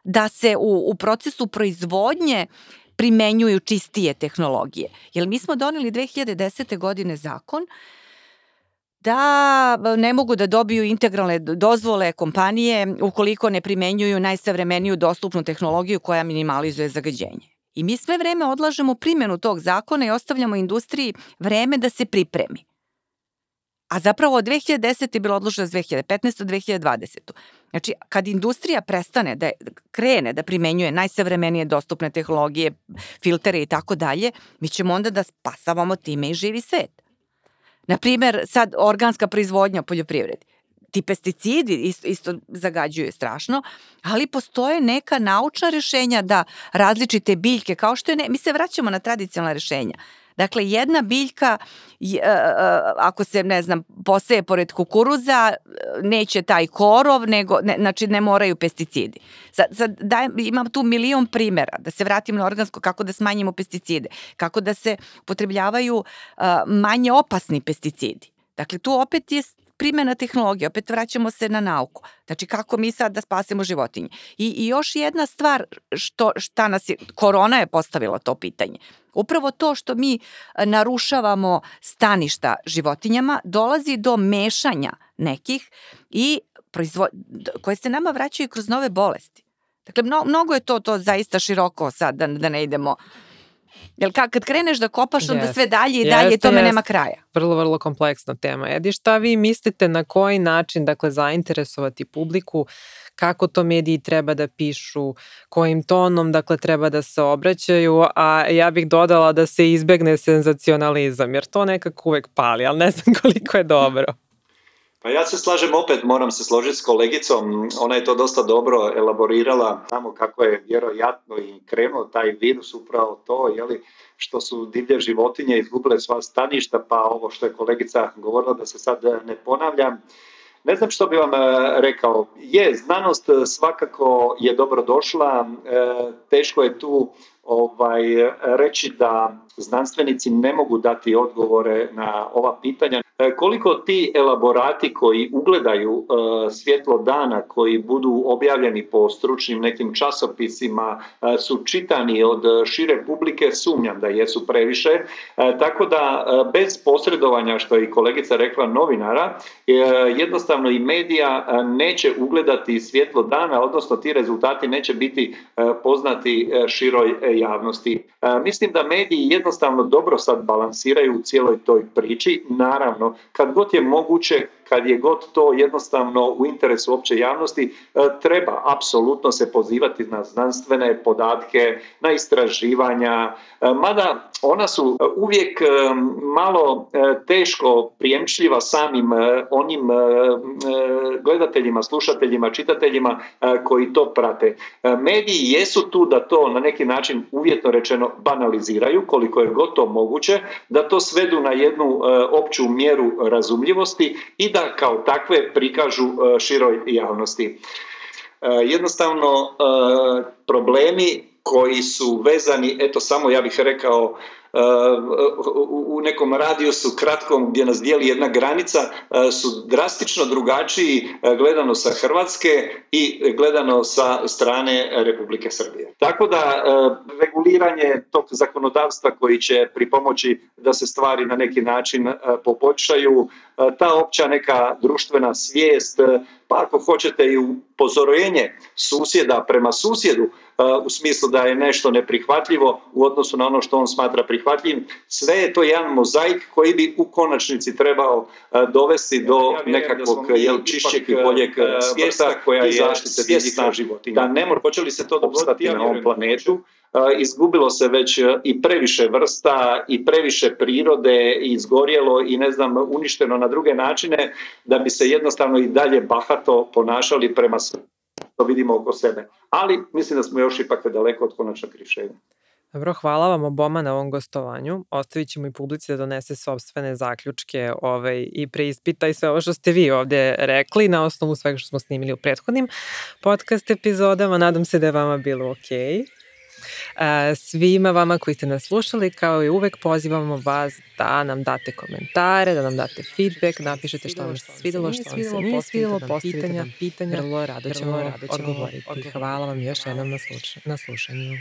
da se u, u procesu proizvodnje primenjuju čistije tehnologije. Jer mi smo doneli 2010. godine zakon da ne mogu da dobiju integralne dozvole kompanije ukoliko ne primenjuju najsavremeniju dostupnu tehnologiju koja minimalizuje zagađenje. I mi sve vreme odlažemo primjenu tog zakona i ostavljamo industriji vreme da se pripremi. A zapravo od 2010. je bilo odloženo za 2015. 2020. Znači, kad industrija prestane da krene da primenjuje najsavremenije dostupne tehnologije, filtere i tako dalje, mi ćemo onda da spasavamo time i živi svet. Naprimer, sad organska proizvodnja u poljoprivredi ti pesticidi isto, isto zagađuju strašno, ali postoje neka naučna rešenja da različite biljke, kao što je, ne, mi se vraćamo na tradicionalna rešenja. Dakle, jedna biljka, e, e, ako se, ne znam, poseje pored kukuruza, neće taj korov, nego, ne, znači ne moraju pesticidi. Sad, sad daj, imam tu milion primera, da se vratim na organsko, kako da smanjimo pesticide, kako da se potrebljavaju uh, manje opasni pesticidi. Dakle, tu opet je primjena tehnologije, opet vraćamo se na nauku. Znači kako mi sad da spasemo životinje. I, i još jedna stvar što, šta nas je, korona je postavila to pitanje. Upravo to što mi e, narušavamo staništa životinjama dolazi do mešanja nekih i proizvo... koje se nama vraćaju kroz nove bolesti. Dakle, mno, mnogo je to, to zaista široko sad, da, da ne idemo Jel kad, kad kreneš da kopaš, onda sve dalje i dalje, tome nema kraja. Vrlo, vrlo kompleksna tema. Edi, šta vi mislite na koji način, dakle, zainteresovati publiku, kako to mediji treba da pišu, kojim tonom, dakle, treba da se obraćaju, a ja bih dodala da se izbegne senzacionalizam, jer to nekako uvek pali, ali ne znam *laughs* koliko je dobro. Pa ja se slažem opet, moram se složiti s kolegicom, ona je to dosta dobro elaborirala, tamo kako je vjerojatno i krenuo taj virus upravo to, jeli, što su divlje životinje izgubile sva staništa, pa ovo što je kolegica govorila da se sad ne ponavljam. Ne znam što bi vam e, rekao, je, znanost svakako je dobro došla, teško je tu ovaj, reći da znanstvenici ne mogu dati odgovore na ova pitanja. E, koliko ti elaborati koji ugledaju e, svjetlo dana, koji budu objavljeni po stručnim nekim časopisima, e, su čitani od šire publike, sumnjam da jesu previše. Tako da bez posredovanja, što je i kolegica rekla, novinara, jednostavno i medija neće ugledati svjetlo dana, odnosno ti rezultati neće biti poznati široj javnosti. Mislim da mediji jednostavno dobro sad balansiraju u cijeloj toj priči. Naravno, kad god je moguće, kad je god to jednostavno u interesu opće javnosti, e, treba apsolutno se pozivati na znanstvene podatke, na istraživanja, e, mada ona su uvijek e, malo teško prijemčljiva samim onim gledateljima, slušateljima, čitateljima koji to prate. Mediji jesu tu da to na neki način uvjetno rečeno banaliziraju koliko je gotovo moguće, da to svedu na jednu opću mjeru razumljivosti i da kao takve prikažu e, široj javnosti. E, jednostavno e, problemi koji su vezani, eto samo ja bih rekao u nekom radijusu kratkom gdje nas dijeli jedna granica su drastično drugačiji gledano sa Hrvatske i gledano sa strane Republike Srbije. Tako da reguliranje tog zakonodavstva koji će pripomoći da se stvari na neki način poboljšaju, ta opća neka društvena svijest, pa ako hoćete i upozorenje susjeda prema susjedu, u smislu da je nešto neprihvatljivo u odnosu na ono što on smatra prihvatljivim. Sve je to jedan mozaik koji bi u konačnici trebao dovesti do ja nekakvog jel, čišćeg i boljeg svijesta koja je svjesna životinja. Da ne mora, hoće li se to dogoditi na ovom planetu, izgubilo se već i previše vrsta i previše prirode i izgorjelo i ne znam uništeno na druge načine da bi se jednostavno i dalje bahato ponašali prema to vidimo oko sebe. Ali mislim da smo još ipak daleko od konačnog rješenja. Dobro, hvala vam oboma na ovom gostovanju. Ostavit ćemo i publici da donese sobstvene zaključke ovaj, i preispita i sve ovo što ste vi ovde rekli na osnovu svega što smo snimili u prethodnim podcast epizodama. Nadam se da je vama bilo okej. Okay. Svima vama koji ste nas slušali, kao i uvek pozivamo vas da nam date komentare, da nam date feedback, napišete što vam se svidelo, što vam se nije svidelo, postavite nam pitanja, vrlo rado ćemo odgovoriti. Hvala vam još jednom na slušanju.